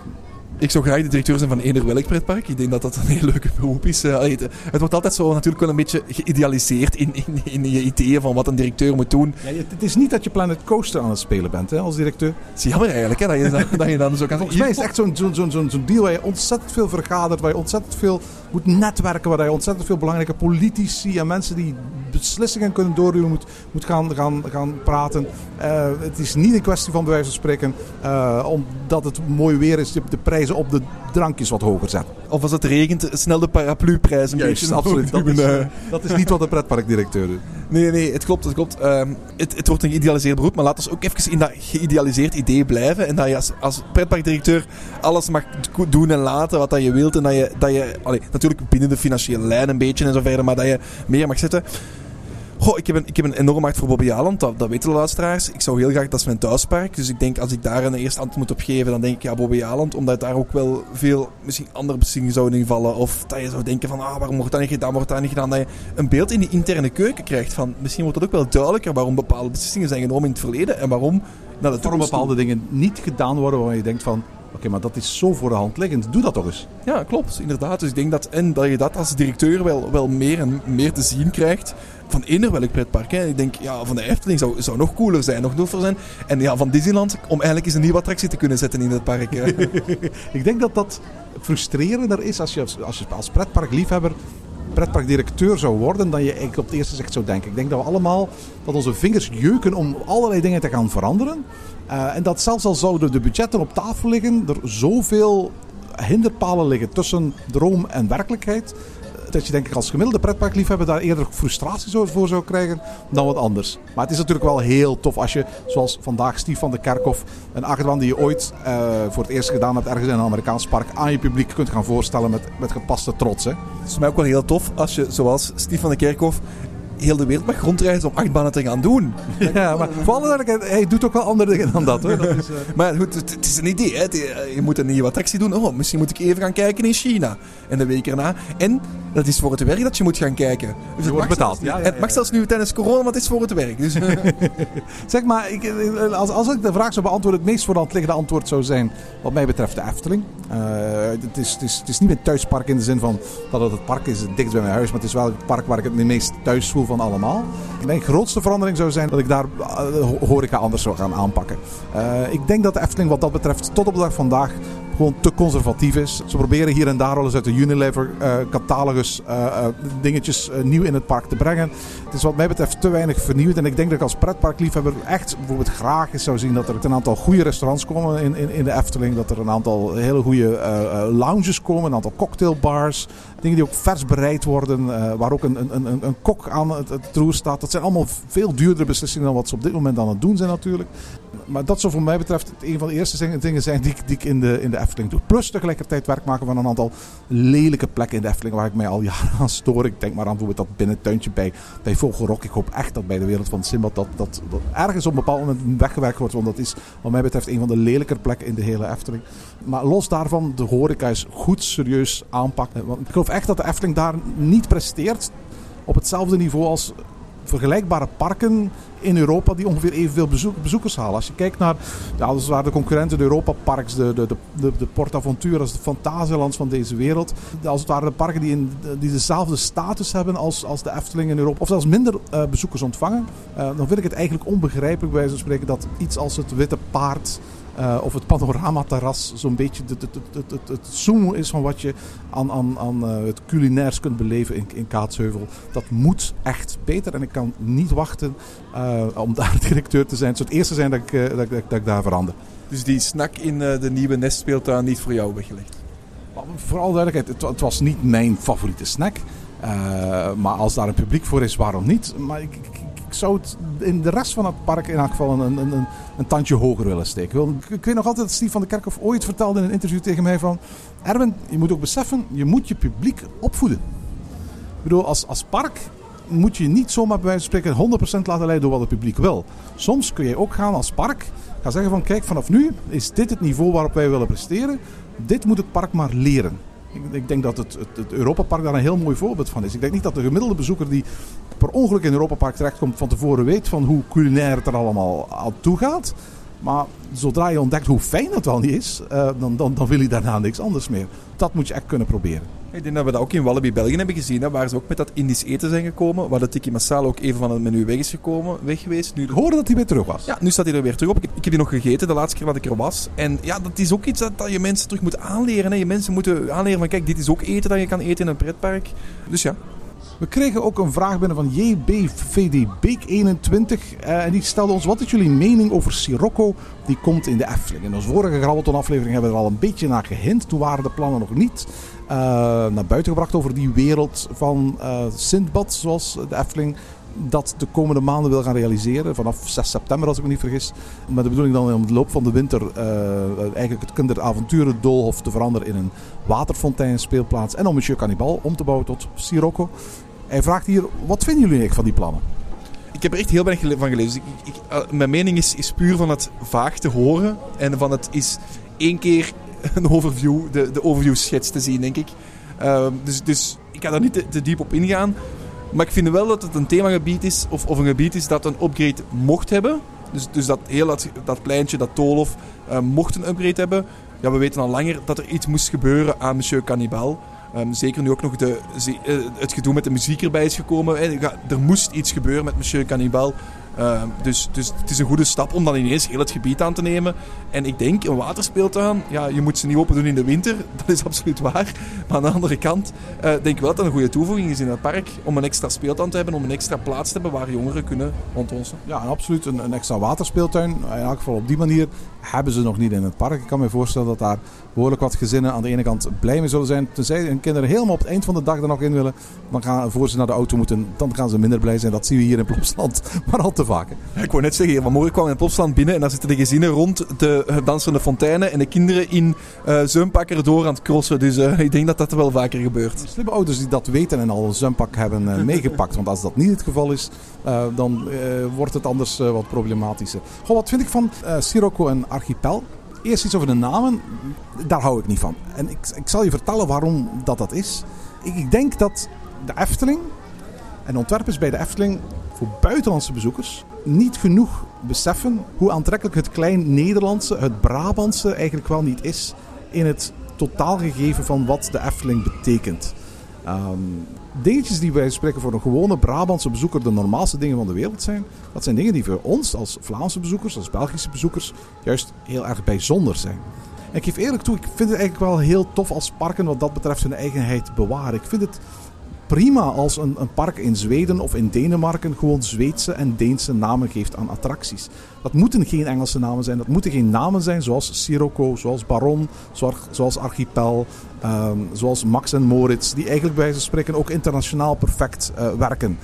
Ik zou graag de directeur zijn van eender welk pretpark. Ik denk dat dat een heel leuke beroep is. Uh, het, het, wordt altijd zo natuurlijk wel een beetje geïdealiseerd in, in, in je ideeën van wat een directeur moet doen. Ja, het is niet dat je Planet Coaster aan het spelen bent hè, als directeur. Het is jammer eigenlijk hè, dat, je, dat je dan zo kan... Volgens mij is het echt zo'n zo'n zo'n zo'n deal waar je ontzettend veel vergadert, waar je ontzettend veel moet netwerken, waar je ontzettend veel belangrijke politici en mensen die beslissingen kunnen doorduwen moet, moet gaan, gaan, gaan praten. Uh, het is niet een kwestie van bij wijze van spreken, uh, omdat het mooi weer is, de prijzen op de drankjes wat hoger zetten. Of als het regent, snel de paraplu-prijs een beetje. absoluut. Dat is, uh, dat is niet wat een pretparkdirecteur doet. Nee, nee, het klopt. Het, klopt. Uh, het, het wordt een geïdealiseerd beroep, maar laten we ook even in dat geïdealiseerd idee blijven. En dat je als, als pretparkdirecteur alles mag doen en laten wat dat je wilt. En dat je, dat je allee, natuurlijk binnen de financiële lijn een beetje en zo verder, maar dat je meer mag zetten. Goh, ik heb, een, ik heb een enorm hart voor Bobby Aland, dat, dat weten de luisteraars. Ik zou heel graag, dat is mijn thuispark. Dus ik denk, als ik daar een eerste antwoord moet op geven, dan denk ik ja, Bobby Aland. Omdat daar ook wel veel, misschien andere beslissingen zouden invallen. Of dat je zou denken van, ah, waarom wordt dat niet gedaan, wordt dat niet gedaan. Dat je een beeld in die interne keuken krijgt van, misschien wordt het ook wel duidelijker waarom bepaalde beslissingen zijn genomen in het verleden. En waarom dat het waarom bepaalde dingen niet gedaan worden waarvan je denkt van, Oké, maar dat is zo voor de hand liggend. Doe dat toch eens. Ja, klopt. Inderdaad. Dus ik denk dat, en dat je dat als directeur wel, wel meer en meer te zien krijgt van eender welk pretpark. Ik denk, ja, van de Efteling zou, zou nog cooler zijn, nog doffer zijn. En ja, van Disneyland, om eigenlijk eens een nieuwe attractie te kunnen zetten in het park. ik denk dat dat frustrerender is als je als, je als pretparkliefhebber pretparkdirecteur zou worden, dan je eigenlijk op het eerste zicht zou denken. Ik denk dat we allemaal dat onze vingers jeuken om allerlei dingen te gaan veranderen. Uh, en dat zelfs al zouden de budgetten op tafel liggen, er zoveel hinderpalen liggen tussen droom en werkelijkheid dat je denk ik als gemiddelde pretparkliefhebber daar eerder frustratie voor zou krijgen dan wat anders. Maar het is natuurlijk wel heel tof als je, zoals vandaag Stief van de Kerkhof, een achtbaan die je ooit uh, voor het eerst gedaan hebt ergens in een Amerikaans park, aan je publiek kunt gaan voorstellen met, met gepaste trots. Hè. Het is mij ook wel heel tof als je, zoals Stief van de Kerkhof, heel de wereld mag rondreizen om achtbanen te gaan doen. Ja, maar voor alle hij doet ook wel andere dingen dan dat. Hoor. dat is, uh... Maar goed, het, is een idee. Hè. Eh, je moet een nieuwe attractie doen. Oh, misschien moet ik even gaan kijken in China. En de week erna. En dat is voor het werk dat je moet gaan kijken. Dus je wordt betaald. Ja, ja, het mag zelfs nu tijdens corona, maar het is voor het werk. Dus. zeg maar, ik, als, als ik de vraag zou beantwoorden, het meest voor de hand liggende antwoord zou zijn, wat mij betreft, de Efteling. Uh, het, is, het, is, het is niet mijn thuispark in de zin van dat het het park is dicht bij mijn huis, maar het is wel het park waar ik het meest thuis voel van allemaal. Mijn grootste verandering zou zijn dat ik daar uh, horeca anders zou gaan aanpakken. Uh, ik denk dat de Efteling wat dat betreft tot op de dag vandaag gewoon te conservatief is. Ze proberen hier en daar wel eens uit de Unilever-catalogus uh, uh, dingetjes uh, nieuw in het park te brengen. Het is wat mij betreft te weinig vernieuwd. En ik denk dat ik als pretparkliefhebber echt bijvoorbeeld graag eens zou zien dat er een aantal goede restaurants komen in, in, in de Efteling. Dat er een aantal hele goede lounges komen, een aantal cocktailbars. Dingen die ook vers bereid worden, waar ook een, een, een, een kok aan het, het staat. Dat zijn allemaal veel duurdere beslissingen dan wat ze op dit moment aan het doen zijn natuurlijk. Maar dat zou voor mij betreft een van de eerste dingen zijn die, ik in de, in de Efteling doe. Plus tegelijkertijd werk maken van een aantal lelijke plekken in de Efteling waar ik mij al jaren aan stoor. Ik denk maar aan bijvoorbeeld dat binnentuintje bij, bij Vogelrok. Ik hoop echt dat bij de wereld van Simbad dat, dat, ergens op een bepaald moment weggewerkt wordt. Want dat is wat mij betreft een van de lelijker plekken in de hele Efteling. Maar los daarvan, de horeca is goed serieus aanpakken. Want ik geloof echt dat de Efteling daar niet presteert op hetzelfde niveau als vergelijkbare parken in Europa die ongeveer evenveel bezoek, bezoekers halen. Als je kijkt naar ja, dat de concurrenten, de Europa Parks, de, de, de, de PortAventuras, de Fantasielands van deze wereld. Als het ware de parken die, in, die dezelfde status hebben als, als de Efteling in Europa. Of zelfs minder uh, bezoekers ontvangen. Uh, dan vind ik het eigenlijk onbegrijpelijk bij spreken dat iets als het Witte Paard uh, of het panoramaterras zo'n beetje het, het, het, het, het zoomen is van wat je aan, aan, aan uh, het culinairs kunt beleven in, in Kaatsheuvel. Dat moet echt beter en ik kan niet wachten uh, om daar directeur te zijn. Het zou het eerste zijn dat ik, dat, dat, dat ik daar verander. Dus die snack in de nieuwe nestspeeltuin niet voor jou weggelegd? Vooral duidelijkheid, het, het was niet mijn favoriete snack. maar als daar een publiek voor is, waarom niet? Maar ik zou het in de rest van het park in elk geval een, een, een, een tandje hoger willen steken. Ik weet nog altijd dat Steve van de Kerkhof ooit vertelde in een interview tegen mij van... Erwin, je moet ook beseffen, je moet je publiek opvoeden. Ik bedoel, als, als park moet je niet zomaar bij wijze van spreken 100% laten leiden door wat het publiek wil. Soms kun je ook gaan als park gaan zeggen van kijk, vanaf nu is dit het niveau waarop wij willen presteren. Dit moet het park maar leren. Ik, denk dat het, het, het Europapark daar een heel mooi voorbeeld van is. Ik denk niet dat de gemiddelde bezoeker die per ongeluk in Europa Park terechtkomt van tevoren weet van hoe culinair het er allemaal aan toe gaat. Maar zodra je ontdekt hoe fijn dat wel niet is, uh, dan, dan, dan wil je daarna niks anders meer. Dat moet je echt kunnen proberen. Ik denk dat we dat ook in Wallaby België hebben gezien, hè, waar ze ook met dat Indisch eten zijn gekomen. Waar de Tiki Masala ook even van het menu weg is gekomen, weg geweest. Nu... hoorde dat hij weer terug was. Ja, nu staat hij er weer terug op. Ik, ik heb die nog gegeten de laatste keer dat ik er was. En ja, dat is ook iets dat, dat je mensen terug moet aanleren. Hè. Je mensen moeten aanleren van kijk, dit is ook eten dat je kan eten in een pretpark. Dus ja, we kregen ook een vraag binnen van JBVD Beek 21. Uh, en die stelde ons: wat is jullie mening over Sirocco? Die komt in de Efteling. In onze vorige Grabbelton-aflevering hebben we er al een beetje naar gehint. Toen waren de plannen nog niet uh, naar buiten gebracht over die wereld van uh, Sindbad, zoals de Efteling dat de komende maanden wil gaan realiseren. Vanaf 6 september, als ik me niet vergis. Met de bedoeling dan in de loop van de winter uh, eigenlijk het kinderavonturen doolhof te veranderen in een waterfontein speelplaats. En om Monsieur Cannibal om te bouwen tot Sirocco. Hij vraagt hier, wat vinden jullie eigenlijk van die plannen? Ik heb er echt heel weinig van gelezen. Dus ik, uh, mijn mening is, is puur van het vaag te horen. En van het is één keer een overview, de, de overview schets te zien, denk ik. Uh, dus, dus ik ga daar niet te, diep op ingaan. Maar ik vind wel dat het een themagebied is, of, of een gebied is dat een upgrade mocht hebben. Dus, dus dat heel dat, pleintje, dat Tolhof, uh, mocht een upgrade hebben. Ja, we weten al langer dat er iets moest gebeuren aan Monsieur Cannibal. Um, zeker nu ook nog de, uh, het gedoe met de muziek erbij is gekomen. Er moest iets gebeuren met Monsieur Cannibal. Uh, dus, dus het is een goede stap om dan ineens heel het gebied aan te nemen. En ik denk, een waterspeeltuin, ja, je moet ze niet open doen in de winter. Dat is absoluut waar. Maar aan de andere kant uh, denk ik wel dat het een goede toevoeging is in het park. Om een extra speeltuin te hebben, om een extra plaats te hebben waar jongeren kunnen rondonsen. Ja, absoluut. Een, een extra waterspeeltuin. In elk geval op die manier hebben ze nog niet in het park. Ik kan me voorstellen dat daar behoorlijk wat gezinnen aan de ene kant blij mee zullen zijn. Tenzij hun kinderen helemaal op het eind van de dag er nog in willen. Dan gaan, voor ze naar de auto moeten, dan gaan ze minder blij zijn. Dat zien we hier in Plopsland maar al te vaak. ik wou net zeggen, vanmorgen kwam in Plopsland binnen en daar zitten de gezinnen rond de dansende fonteinen en de kinderen in uh, zwempakken door aan het crossen. Dus uh, ik denk dat dat wel vaker gebeurt. Slimme ouders die dat weten en al een zwempak hebben uh, meegepakt. Want als dat niet het geval is, dan wordt het anders wat problematischer. Goh, wat vind ik van Sirocco en Archipel? Eerst iets over de namen. Daar hou ik niet van. En ik, ik zal je vertellen waarom dat dat is. Ik, ik denk dat de Efteling en ontwerpers bij de Efteling voor buitenlandse bezoekers niet genoeg beseffen hoe aantrekkelijk het klein Nederlandse, het Brabantse eigenlijk wel niet is in het totaalgegeven van wat de Efteling betekent. Um, dingetjes die wij spreken voor een gewone Brabantse bezoeker de normaalste dingen van de wereld zijn, dat zijn dingen die voor ons als Vlaamse bezoekers, als Belgische bezoekers, juist heel erg bijzonder zijn. En ik geef eerlijk toe, ik vind het eigenlijk wel heel tof als parken wat dat betreft hun eigenheid bewaren. Ik vind het prima als een, een, park in Zweden of in Denemarken gewoon Zweedse en Deense namen geeft aan attracties. Dat moeten geen Engelse namen zijn. Dat moeten geen namen zijn zoals Sirocco, zoals Baron, zoals Archipel, um, zoals Max en Moritz. Die eigenlijk bij ze spreken ook internationaal perfect uh, werken.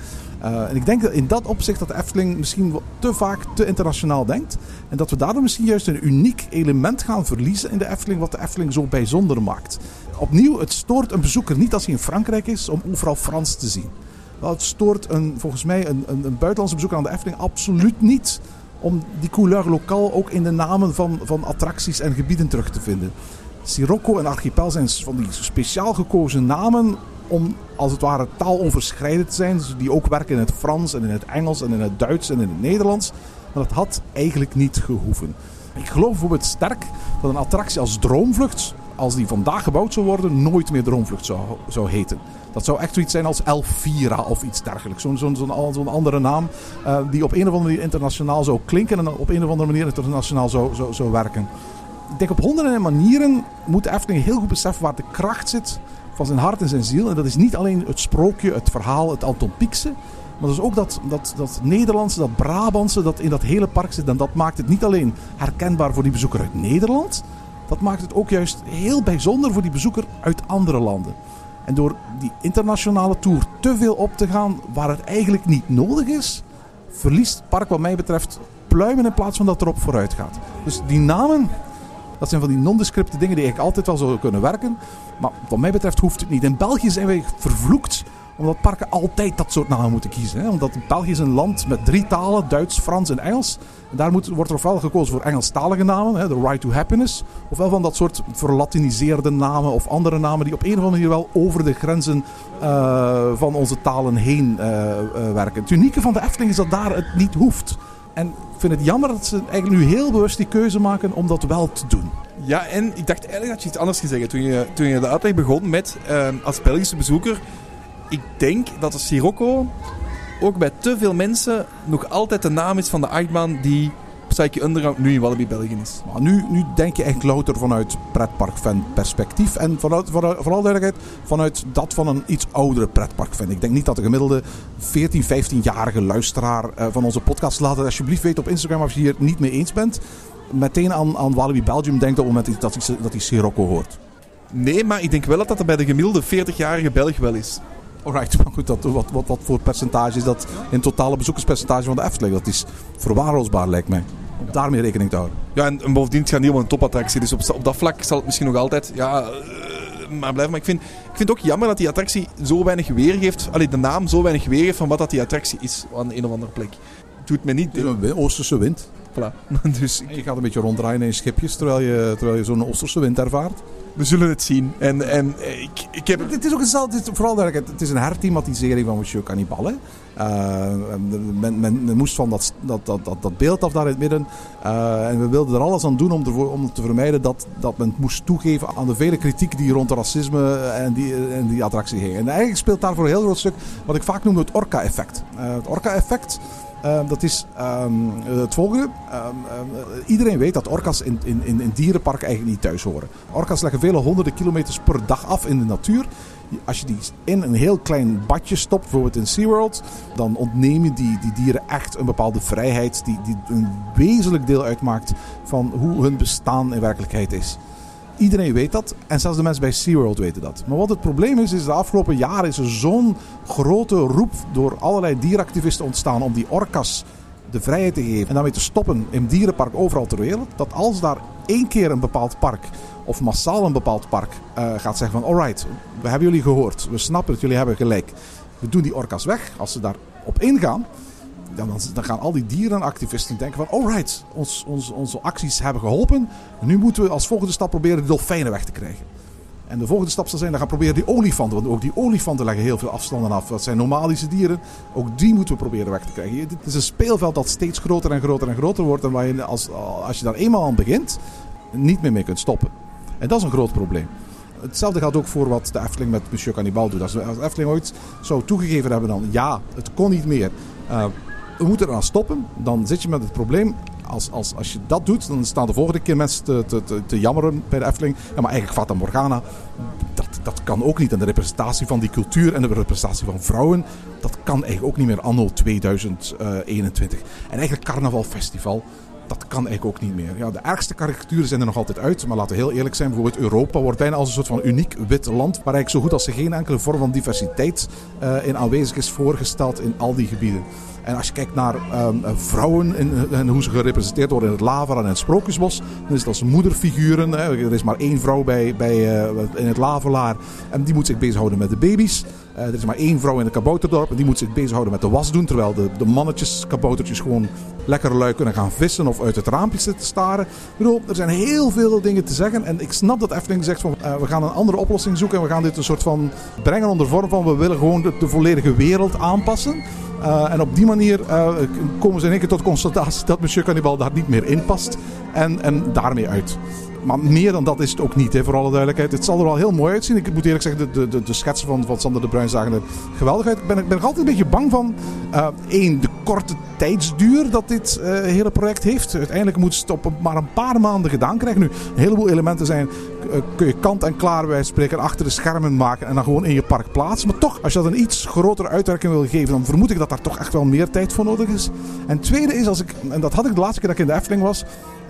Uh, en ik denk dat in dat opzicht dat de Efteling misschien te vaak te internationaal denkt. En dat we daardoor misschien juist een uniek element gaan verliezen in de Efteling, wat de Efteling zo bijzonder maakt. Opnieuw, het stoort een bezoeker niet als hij in Frankrijk is om overal Frans te zien. Het stoort een, volgens mij een, een, een buitenlandse bezoeker aan de Efteling absoluut niet om die couleur lokaal ook in de namen van, van attracties en gebieden terug te vinden. Sirocco en Archipel zijn van die speciaal gekozen namen om als het ware taaloverschrijdend te zijn. Dus die ook werken in het Frans en in het Engels en in het Duits en in het Nederlands. Maar dat had eigenlijk niet gehoeven. Ik geloof bijvoorbeeld sterk dat een attractie als Droomvlucht, als die vandaag gebouwd zou worden, nooit meer Droomvlucht zou, zou heten. Dat zou echt zoiets zijn als Elvira of iets dergelijks. Zo'n zo'n zo'n andere naam uh, die op een of andere manier internationaal zou klinken en op een of andere manier internationaal zou, zou, zou werken. Ik denk op honderden manieren moet Efteling heel goed beseffen waar de kracht zit van zijn hart en zijn ziel. En dat is niet alleen het sprookje, het verhaal, het Anton Pieckse. Maar dat is ook dat, dat, dat Nederlandse, dat Brabantse dat in dat hele park zit. En dat maakt het niet alleen herkenbaar voor die bezoeker uit Nederland. Dat maakt het ook juist heel bijzonder voor die bezoeker uit andere landen. En door die internationale tour te veel op te gaan waar het eigenlijk niet nodig is, verliest het park wat mij betreft pluimen in plaats van dat erop vooruit gaat. Dus die namen, dat zijn van die nondescripte dingen die eigenlijk altijd wel zouden kunnen werken. Maar wat mij betreft hoeft het niet. In België zijn wij vervloekt omdat parken altijd dat soort namen moeten kiezen. Hè? Omdat België is een land met drie talen, Duits, Frans en Engels. En daar moet, wordt er ofwel gekozen voor Engelstalige namen, The Right to Happiness. Ofwel van dat soort verlatiniseerde namen of andere namen die op een of andere manier wel over de grenzen uh, van onze talen heen uh, uh, werken. Het unieke van de Efteling is dat daar het niet hoeft. En ik vind het jammer dat ze eigenlijk nu heel bewust die keuze maken om dat wel te doen. Ja, en ik dacht eigenlijk dat je iets anders ging zeggen toen je, toen je de uitleg begon met ehm, als Belgische bezoeker. Ik denk dat de Sirocco ook bij te veel mensen nog altijd de naam is van de achtbaan die Psyche Underground nu in Wallaby België is. Maar nu, nu denk je echt louter vanuit pretparkfan perspectief. En vanuit, vanuit, vooral duidelijkheid, vanuit dat van een iets oudere pretparkfan. Ik denk niet dat de gemiddelde 14, 15-jarige luisteraar eh, van onze podcast... laat het alsjeblieft weten op Instagram als je hier niet mee eens bent. Meteen aan, aan Wallaby Belgium denkt op het moment dat hij, dat hij Sirocco hoort. Nee, maar ik denk wel dat dat bij de gemiddelde 40-jarige Belg wel is. Alright, maar goed, dat, wat, wat, wat voor percentage is dat in totale bezoekerspercentage van de Efteling? Dat is verwaarloosbaar, lijkt mij. Daarmee rekening te houden. Ja, en, en bovendien het gaat niet om een topattractie. Dus op, op dat vlak zal het misschien nog altijd... Ja, eh, maar blijf. Maar ik vind, ik vind het ook jammer dat die attractie zo weinig weergeeft. Allee, de naam zo weinig weergeeft van wat dat die attractie is aan een of andere plek. Het doet me niet... Het is een Oosterse wind. Voilà. Dus ik- je gaat een beetje ronddraaien in je schipjes terwijl je, terwijl je zo'n Oosterse wind ervaart. We zullen het zien. En, en eh, ik, ik heb... Het is ook hetzelfde, het is vooral duidelijk, het is een herthematisering van Monsieur Cannibal. Hè. Eh, men, men, moest van dat, dat, dat, dat, dat beeld af daar in het midden. Eh, en we wilden er alles aan doen om, ervoor, om te vermijden dat, dat men moest toegeven aan de vele kritiek die rond racisme en die, en die attractie ging. En eigenlijk speelt daarvoor een heel groot stuk wat ik vaak noem het Orca-effect. Eh, het Orca-effect. Eh, dat is ehm, het volgende. Ehm, ehm, iedereen weet dat orka's in, in, in, dierenparken eigenlijk niet thuis horen. Orka's leggen vele honderden kilometers per dag af in de natuur. Als je die in een heel klein badje stopt, bijvoorbeeld in SeaWorld, dan ontneem je die, die dieren echt een bepaalde vrijheid die, die een wezenlijk deel uitmaakt van hoe hun bestaan in werkelijkheid is. Iedereen weet dat en zelfs de mensen bij SeaWorld weten dat. Maar wat het probleem is, is de afgelopen jaren is er zo'n grote roep door allerlei dieractivisten ontstaan om die orka's de vrijheid te geven en daarmee te stoppen in dierenpark overal ter wereld. Dat als daar één keer een bepaald park of massaal een bepaald park eh, gaat zeggen van alright, we hebben jullie gehoord, we snappen het, jullie hebben gelijk. We doen die orka's weg. Als ze daarop ingaan, dan, dan, gaan al die dierenactivisten denken van alright, ons, ons, onze acties hebben geholpen. Nu moeten we als volgende stap proberen de dolfijnen weg te krijgen. En de volgende stap zal zijn, dan gaan we proberen die olifanten. Want ook die olifanten leggen heel veel afstanden af. Dat zijn nomadische dieren. Ook die moeten we proberen weg te krijgen. Het is een speelveld dat steeds groter en groter en groter wordt. En waar je als, als je daar eenmaal aan begint, niet meer mee kunt stoppen. En dat is een groot probleem. Hetzelfde geldt ook voor wat de Efteling met Monsieur Cannibal doet. Als de Efteling ooit zou toegegeven hebben dan, ja, het kon niet meer. Uh, we moeten eraan stoppen. Dan zit je met het probleem. Als, als, als je dat doet, dan staan de volgende keer mensen te, te, te, te jammeren bij de Efteling. Ja, maar eigenlijk Fata Morgana, dat, dat kan ook niet. En de representatie van die cultuur en de representatie van vrouwen, dat kan eigenlijk ook niet meer anno 2021. En eigenlijk Carnaval Festival, dat kan eigenlijk ook niet meer. Ja, de ergste karikaturen zijn er nog altijd uit. Maar laten we heel eerlijk zijn. Bijvoorbeeld Europa wordt bijna als een soort van uniek wit land. Waar eigenlijk zo goed als er geen enkele vorm van diversiteit uh, in aanwezig is voorgesteld in al die gebieden. En als je kijkt naar um, vrouwen en, hoe ze gerepresenteerd worden in het Lava en het Sprookjesbos, dan is het als moederfiguren. Hè. Er is maar één vrouw bij, bij, uh, in het Lavelaar en die moet zich bezighouden met de baby's. Uh, er is maar één vrouw in het kabouterdorp en die moet zich bezighouden met de was doen. Terwijl de, de mannetjes, kaboutertjes gewoon lekker lui kunnen gaan vissen of uit het raampje zitten staren. Ik bedoel, er zijn heel veel dingen te zeggen. En ik snap dat Efteling zegt van we gaan een andere oplossing zoeken. En we gaan dit een soort van brengen onder vorm van we willen gewoon de volledige wereld aanpassen. Uh, en op die manier uh, komen ze in één keer tot constatatie dat Monsieur Cannibal daar niet meer in past. En, en daarmee uit. Maar meer dan dat is het ook niet, hè, voor alle duidelijkheid. Het zal er wel heel mooi uitzien. Ik moet eerlijk zeggen, de, de, de schetsen van, van Sander de Bruin zagen er geweldig uit. Ik ben, ben er altijd een beetje bang van. Uh, één, de korte tijdsduur dat dit uh, hele project heeft. Uiteindelijk moet het op maar een paar maanden gedaan krijgen. Nu, een heleboel elementen zijn, uh, kun je kant en klaar bij spreken achter de schermen maken en dan gewoon in je park plaatsen. Maar toch, als je dat een iets grotere uitwerking wil geven, dan vermoed ik dat daar toch echt wel meer tijd voor nodig is. En tweede is, als ik, en dat had ik de laatste keer dat ik in de Efteling was,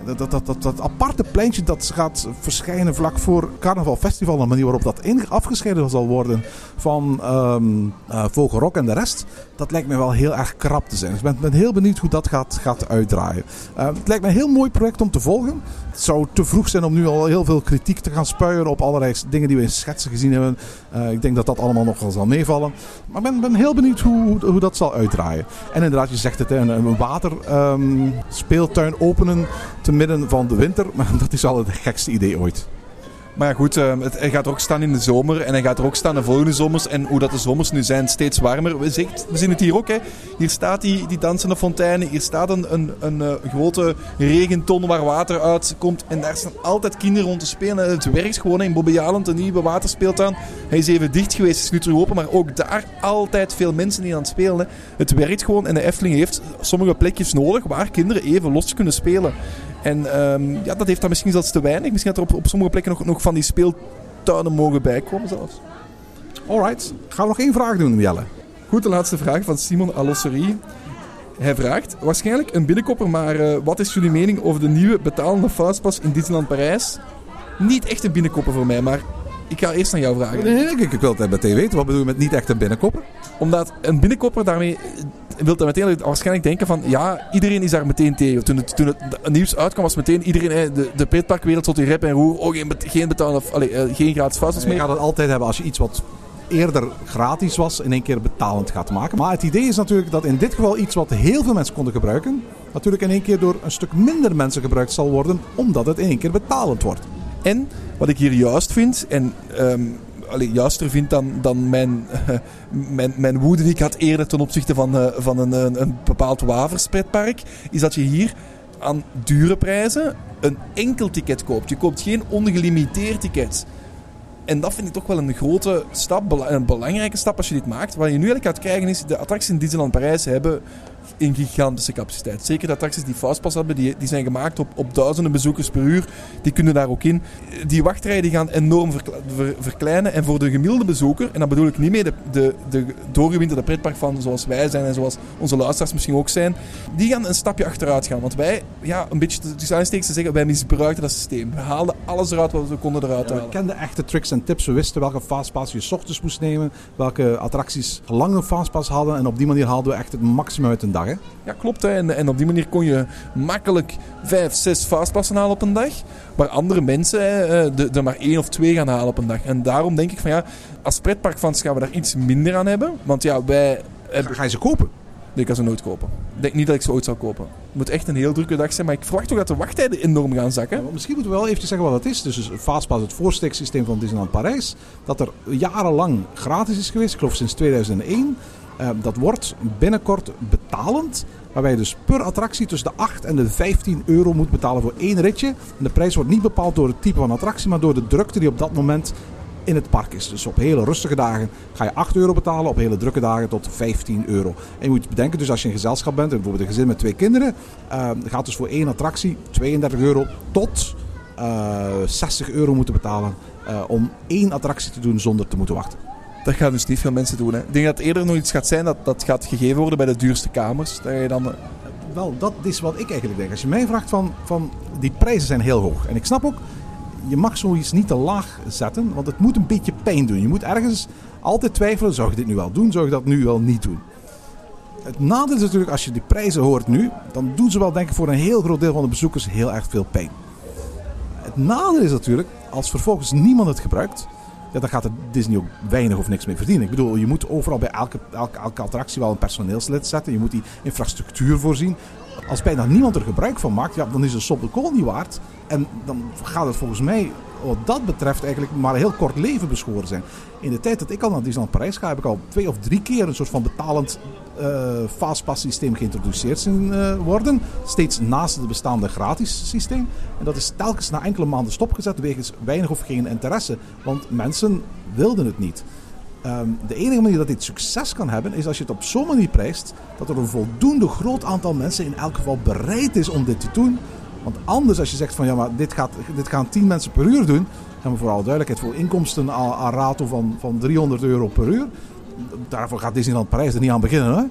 dat, dat, dat, dat, aparte pleintje dat gaat verschijnen vlak voor Carnaval Festival. De manier waarop dat afgescheiden zal worden van um, uh, Vogelrok en de rest. Dat lijkt me wel heel erg krap te zijn. Dus ik ben, ben heel benieuwd hoe dat gaat, gaat uitdraaien. Uh, het lijkt me een heel mooi project om te volgen. Het zou te vroeg zijn om nu al heel veel kritiek te gaan spuien op allerlei dingen die we in schetsen gezien hebben. Uh, ik denk dat dat allemaal nog wel zal meevallen. Maar ik ben, ben heel benieuwd hoe, hoe, dat zal uitdraaien. En inderdaad, je zegt het, een, een waterspeeltuin um, openen te midden van de winter. Maar dat is al het gekste idee ooit. Maar goed, eh, het, hij gaat er ook staan in de zomer en hij gaat er ook staan de volgende zomers. En hoe dat de zomers nu zijn, steeds warmer. We, zien- we zien het hier ook. Hè. Hier staat die, die dansende fontein. Hier staat een, een, een eh, grote regenton waar water uitkomt. En daar staan altijd kinderen rond te spelen. Het werkt gewoon in Bobbejaland, een nieuwe waterspeeltuin. Hij is even dicht geweest, is nu terug open. Maar ook daar altijd veel mensen die aan het spelen. Het werkt gewoon en de Efteling heeft sommige plekjes nodig waar kinderen even los kunnen spelen. En ehm, ja, dat heeft dan misschien zelfs te weinig. Misschien dat er op, op sommige plekken nog, nog van die speeltuinen mogen bijkomen zelfs. Alright, gaan we nog één vraag doen, Jelle? Goed, de laatste vraag van Simon Alosserie. Hij vraagt, waarschijnlijk een binnenkopper, maar eh, wat is jullie mening over de nieuwe betalende fastpass in Disneyland Parijs? Niet echt een binnenkopper voor mij, maar ik ga eerst aan jou vragen. Nee, ik, ik wil het meteen weten. Wat bedoel je met niet echt een binnenkopper? Omdat een binnenkopper daarmee wil dan meteen waarschijnlijk denken van ja, iedereen is daar meteen tegen. Toen het, toen het nieuws uitkwam was meteen iedereen, hè, de, de pretparkwereld tot in rep en roer, oh geen, geen betalen, of, allee, eh, geen gratis Je meer. gaat het altijd hebben als je iets wat eerder gratis was, in één keer betalend gaat maken. Maar het idee is natuurlijk dat in dit geval iets wat heel veel mensen konden gebruiken, natuurlijk in één keer door een stuk minder mensen gebruikt zal worden, omdat het in één keer betalend wordt. En wat ik hier juist vind, en ehm juister vind dan, dan mijn, mijn, mijn woede die ik had eerder ten opzichte van, eh, van een, een, bepaald waverspretpark, is dat je hier aan dure prijzen een enkel ticket koopt. Je koopt geen ongelimiteerd ticket. En dat vind ik toch wel een grote stap, een belangrijke stap als je dit maakt. Wat je nu eigenlijk gaat krijgen is, de attracties in Disneyland Parijs hebben een gigantische capaciteit. Zeker de attracties die Fastpass hebben, die, die zijn gemaakt op, op duizenden bezoekers per uur. Die kunnen daar ook in. Die wachtrijen die gaan enorm verkle- ver- verkleinen. En voor de gemiddelde bezoeker, en dat bedoel ik niet mee de, de, de doorgewinterde pretpark van zoals wij zijn en zoals onze luisteraars misschien ook zijn, die gaan een stapje achteruit gaan. Want wij, ja, een beetje tussen aanstekens te zeggen, wij misbruikten dat systeem. We haalden alles eruit wat we konden eruit We halen. kenden echte tricks en tips. We wisten welke fastpass je 's ochtends moest nemen, welke attracties lang een fastpass hadden. En op die manier haalden we echt het maximum uit een dag. Hè? Ja, klopt. Hè. En, en op die manier kon je makkelijk vijf, zes fastpassen halen op een dag. Waar andere mensen hè, eh, de- er maar één of twee gaan halen op een dag. En daarom denk ik van ja, als pretparkfans gaan we daar iets minder aan hebben. Want ja, wij hebben... Ga je ze kopen? Nee, ik kan ze nooit kopen. Ik denk niet dat ik ze ooit zou kopen. Het moet echt een heel drukke dag zijn. Maar ik verwacht ook dat de wachttijden enorm gaan zakken. Ja, misschien moeten we wel even zeggen wat het is. Dus het Fastpass, het voorsteeksysteem van Disneyland Parijs. Dat er jarenlang gratis is geweest. Ik geloof sinds 2001. Eh, dat wordt binnenkort betalend. Waarbij je dus per attractie tussen de 8 en de 15 euro moet betalen voor één ritje. De prijs wordt niet bepaald door het type van attractie, maar door de drukte die op dat moment in het park is. Dus op hele rustige dagen ga je 8 euro betalen, op hele drukke dagen tot 15 euro. En je moet bedenken, dus als je in gezelschap bent, bijvoorbeeld een gezin met twee kinderen, eh, gaat dus voor één attractie 32 euro tot eh, 60 euro moeten betalen eh, om één attractie te doen zonder te moeten wachten. Dat gaan dus niet veel mensen doen. Hè. Ik denk dat eerder nog iets gaat zijn dat, dat gaat gegeven worden bij de duurste kamers. Dat je dan... eh, Wel, dat is wat ik eigenlijk denk. Als je mij vraagt van, van die prijzen zijn heel hoog. En ik snap ook, je mag zoiets niet te laag zetten, want het moet een beetje pijn doen. Je moet ergens altijd twijfelen, zou je dit nu wel doen, zou je dat nu wel niet doen. Het nadeel is natuurlijk, als je die prijzen hoort nu, dan doen ze wel denk ik voor een heel groot deel van de bezoekers heel erg veel pijn. Het nadeel is natuurlijk, als vervolgens niemand het gebruikt, ja, dan gaat Disney ook weinig of niks mee verdienen. Ik bedoel, je moet overal bij elke, elke, elke attractie wel een personeelslid zetten. Je moet die infrastructuur voorzien. Als bijna niemand er gebruik van maakt, ja, dan is een sop de kool niet waard. En dan gaat het volgens mij, wat dat betreft, eigenlijk maar een heel kort leven beschoren zijn. In de tijd dat ik al naar Disneyland Parijs ga, heb ik al twee of drie keer een soort van betalend eh fastpass systeem geïntroduceerd zien eh, worden. Steeds naast het bestaande gratis systeem. En dat is telkens na enkele maanden stopgezet wegens weinig of geen interesse. Want mensen wilden het niet. Ehm, de enige manier dat dit succes kan hebben, is als je het op zo'n manier prijst dat er een voldoende groot aantal mensen in elk geval bereid is om dit te doen. Want anders, als je zegt van ja, maar dit, gaat, dit gaan 10 mensen per uur doen, gaan we vooral duidelijkheid voor inkomsten aan, rato van, van 300 euro per uur. Daarvoor gaat Disneyland Parijs er niet aan beginnen. Hè?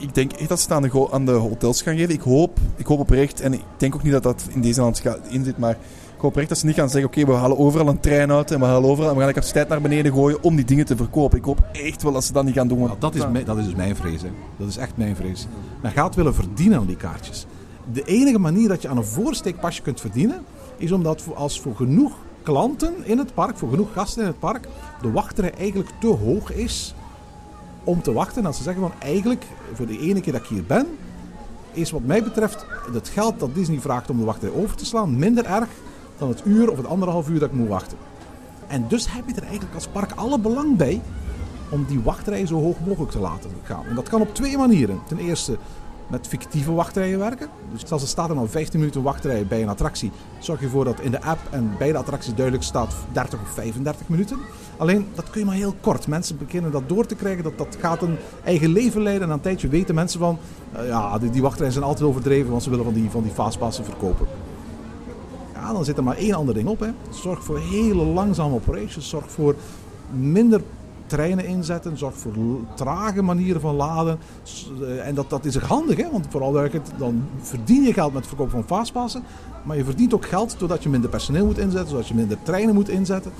ik denk echt dat ze het aan de, aan de hotels gaan geven. Ik hoop, ik hoop oprecht, en ik denk ook niet dat dat in deze land gaat- in zit, maar ik hoop oprecht dat ze niet gaan zeggen, oké, we halen overal een trein uit en we halen overal, en we gaan de capaciteit naar beneden gooien om die dingen te verkopen. Ik hoop echt wel dat ze dat niet gaan doen. want- Nou, dat, is mijn, dat is dus mijn vrees. Hè. Dat is echt mijn vrees. Men gaat willen verdienen aan die kaartjes. De enige manier dat je aan een voorsteekpasje kunt verdienen, is omdat als voor genoeg klanten in het park, voor genoeg gasten in het park, de wachtrij eigenlijk te hoog is om te wachten. En dat ze zeggen van eigenlijk, voor de ene keer dat ik hier ben, is wat mij betreft het geld dat Disney vraagt om de wachtrij over te slaan minder erg dan het uur of het anderhalf uur dat ik moet wachten. En dus heb je er eigenlijk als park alle belang bij om die wachtrij zo hoog mogelijk te laten gaan. En dat kan op twee manieren. Ten eerste met fictieve wachtrijen werken. Dus als er staat er nou 15 minuten wachtrij bij een attractie, zorg je ervoor dat in de app en bij de attractie duidelijk staat 30 of 35 minuten. Alleen dat kun je maar heel kort. Mensen beginnen dat door te krijgen, dat, dat gaat een eigen leven leiden. En een tijdje weten mensen van, uh, ja, die, die wachtrijen zijn altijd overdreven, want ze willen van die, van die fastpassen verkopen. Ja, dan zit er maar één ander ding op. Hè. Zorg voor hele langzame operations. Zorg voor minder treinen inzetten. Zorg voor trage manieren van laden. En dat, dat is handig, hè? want vooral dan verdien je geld met het verkoop van fastpassen. Maar je verdient ook geld doordat je minder personeel moet inzetten, zodat je minder treinen moet inzetten.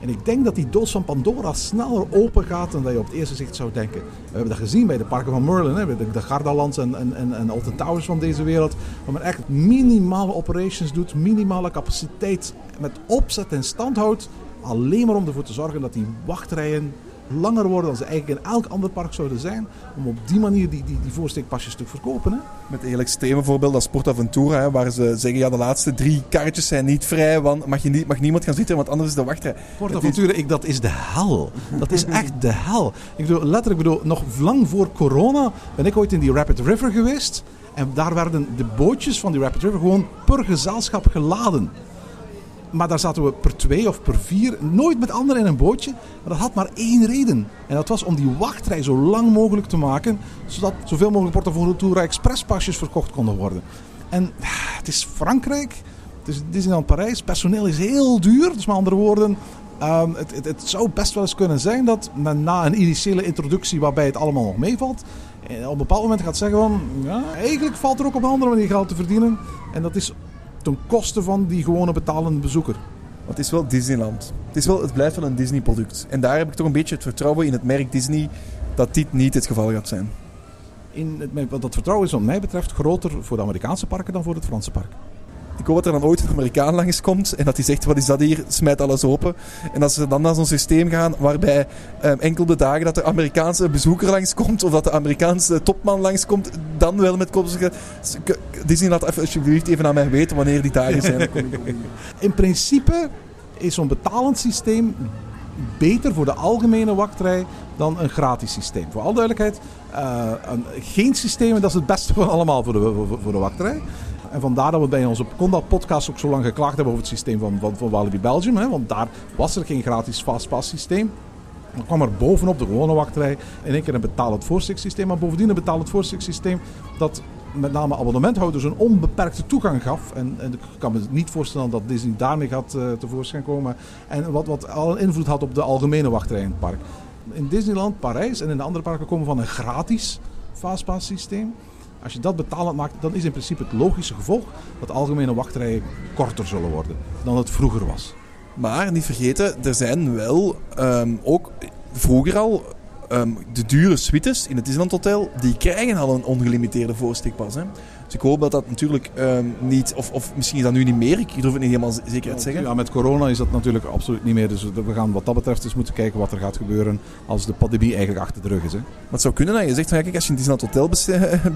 En ik denk dat die doos van Pandora sneller open gaat dan dat je op het eerste zicht zou denken. We hebben dat gezien bij de parken van Merlin, hè, de, de Gardalands en, en, en, en Towers van deze wereld. Waar men echt minimale operations doet, minimale capaciteit met opzet en stand houdt. Alleen maar om ervoor te zorgen dat die wachtrijen langer worden dan ze eigenlijk in elk ander park zouden zijn. Om op die manier die, die, die voorsteekpasjes te verkopen. Hè? Met een heel extreme voorbeeld als Sportaventura, hè, waar ze zeggen ja, de laatste drie kaartjes zijn niet vrij, want mag, je niet, mag niemand gaan zitten, want anders is de wachtrij. Sportaventura, ik, dat is de hel. Dat is echt de hel. Ik bedoel, letterlijk, bedoel, nog lang voor corona ben ik ooit in die Rapid River geweest. En daar werden de bootjes van die Rapid River gewoon per gezelschap geladen. Maar daar zaten we per twee of per vier, nooit met anderen in een bootje. Maar dat had maar één reden. En dat was om die wachtrij zo lang mogelijk te maken, zodat zoveel mogelijk Portaventura Expresspasjes verkocht konden worden. En het is Frankrijk, het is Disneyland Parijs, personeel is heel duur. Dus met andere woorden, um, het, het, het, zou best wel eens kunnen zijn dat men na een initiële introductie waarbij het allemaal nog meevalt, eh, op een bepaald moment gaat zeggen van, ja, eigenlijk valt er ook op een andere manier geld te verdienen. En dat is ten koste van die gewone betalende bezoeker. Want het is wel Disneyland. Het, is wel, het blijft wel een Disney-product. En daar heb ik toch een beetje het vertrouwen in het merk Disney dat dit niet het geval gaat zijn. In het, dat vertrouwen is wat mij betreft groter voor de Amerikaanse parken dan voor het Franse park. Ik hoop dat er dan ooit een Amerikaan langskomt en dat hij zegt, wat is dat hier? Smijt alles open. En dat ze dan naar zo'n systeem gaan waarbij um, enkel de dagen dat de Amerikaanse bezoeker langskomt of dat de Amerikaanse topman langskomt, dan wel met kop zeggen, Disney laat even, alsjeblieft even aan mij weten wanneer die dagen zijn. In principe is zo'n betalend systeem beter voor de algemene wachtrij dan een gratis systeem. Voor alle duidelijkheid, uh, een, geen systeem, dat is het beste van allemaal voor de, voor, voor de wachtrij. En vandaar dat we bij onze Conda-podcast ook zo lang geklaagd hebben over het systeem van, van, van Walibi Belgium. Hè, want daar was er geen gratis fastpass systeem. Dan kwam er bovenop de gewone wachtrij in één keer een betalend systeem. Maar bovendien een betalend systeem dat met name abonnementhouders een onbeperkte toegang gaf. En, en ik kan me niet voorstellen dat Disney daarmee gaat uh, tevoorschijn komen. En wat, wat al een invloed had op de algemene wachtrij in het park. In Disneyland, Parijs en in de andere parken komen van een gratis fastpass systeem. Als je dat betalend maakt, dan is in principe het logische gevolg dat algemene wachtrijen korter zullen worden dan het vroeger was. Maar niet vergeten, er zijn wel um, ook vroeger al um, de dure suites in het Disneyland Hotel, die krijgen al een ongelimiteerde voorsteekpas. Hè. Dus ik hoop dat dat natuurlijk um, niet, of, of misschien is dat nu niet meer, ik durf het niet helemaal zeker te zeggen. Ja, met corona is dat natuurlijk absoluut niet meer. Dus we gaan wat dat betreft eens moeten kijken wat er gaat gebeuren als de pandemie eigenlijk achter de rug is. Hè. Maar het zou kunnen dat je zegt, van, ja, kijk, als je in Disneyland Hotel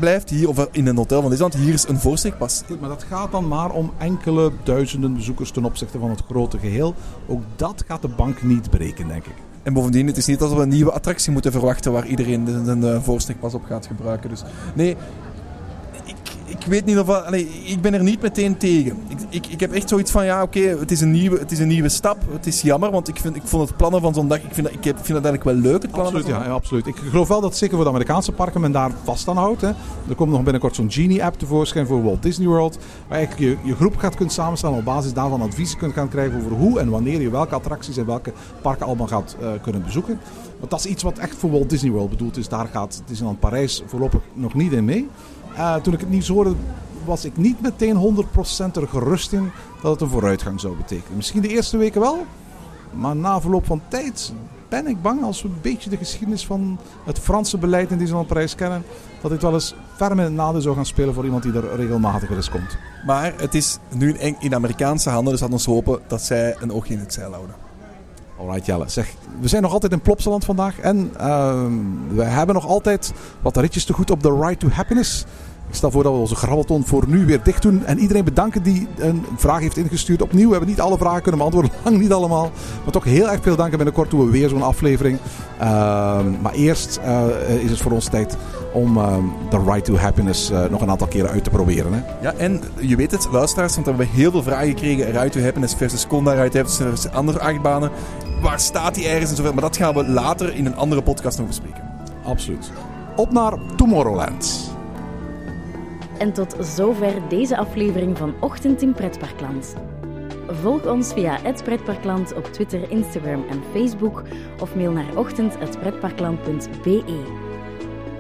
blijft, hier, of in een hotel van Disneyland, hier is een voorsteekpas. Maar dat gaat dan maar om enkele duizenden bezoekers ten opzichte van het grote geheel. Ook dat gaat de bank niet breken, denk ik. En bovendien, het is niet dat we een nieuwe attractie moeten verwachten waar iedereen de, de, voorstekpas op gaat gebruiken. Dus nee, ik weet niet of... Allee, ik ben er niet meteen tegen. Ik, ik, ik heb echt zoiets van, ja oké, het, is een nieuwe, het is een nieuwe stap. Het is jammer, want ik, vind, ik vond het plannen van zo'n dag... Ik vind, dat, ik vind dat eigenlijk wel leuk, het plannen absoluut, ja, ja, absoluut. Ik geloof wel dat zeker voor de Amerikaanse parken men daar vast aan houdt. Hè. Er komt nog binnenkort zo'n Genie-app tevoorschijn voor Walt Disney World. Waar je je groep gaat kunnen samenstellen op basis daarvan adviezen kunt gaan krijgen over hoe en wanneer je welke attracties en welke parken allemaal gaat uh, kunnen bezoeken. Want dat is iets wat echt voor Walt Disney World bedoeld is. Daar gaat Disneyland Parijs voorlopig nog niet in mee. Uh, toen ik het nieuws hoorde, was ik niet meteen 100% er gerust in dat het een vooruitgang zou betekenen. Misschien de eerste weken wel, maar na verloop van tijd ben ik bang als we een beetje de geschiedenis van het Franse beleid in Disneyland Parijs kennen, dat dit wel eens ver met het nadeel zou gaan spelen voor iemand die er regelmatiger eens komt. Maar het is nu in Amerikaanse handen, dus laten we hopen dat zij een oogje in het zeil houden. Alright Jelle, zeg, we zijn nog altijd in Plopsaland vandaag en uh, we hebben nog altijd wat ritjes te goed op de Ride to Happiness. Ik stel voor dat we onze grabbelton voor nu weer dicht doen. En iedereen bedanken die een vraag heeft ingestuurd. Opnieuw hebben we niet alle vragen kunnen beantwoorden. Lang niet allemaal. Maar toch heel erg veel dank. En binnenkort doen we weer zo'n aflevering. Ehm, maar eerst eh, is het voor ons tijd om ehm, The Right to Happiness eh, nog een aantal keren uit te proberen. Hè? Ja, en je weet het, luisteraars, want we hebben heel veel vragen gekregen. Ride to Happiness versus Conda Ride to Happiness versus andere achtbanen. Waar staat die ergens en zoveel. Maar dat gaan we later in een andere podcast nog bespreken. Absoluut. Op naar Tomorrowland. En tot zover deze aflevering van Ochtend in Pretparkland. Volg ons via het Pretparkland op Twitter, Instagram en Facebook of mail naar ochtend.pretparkland.be.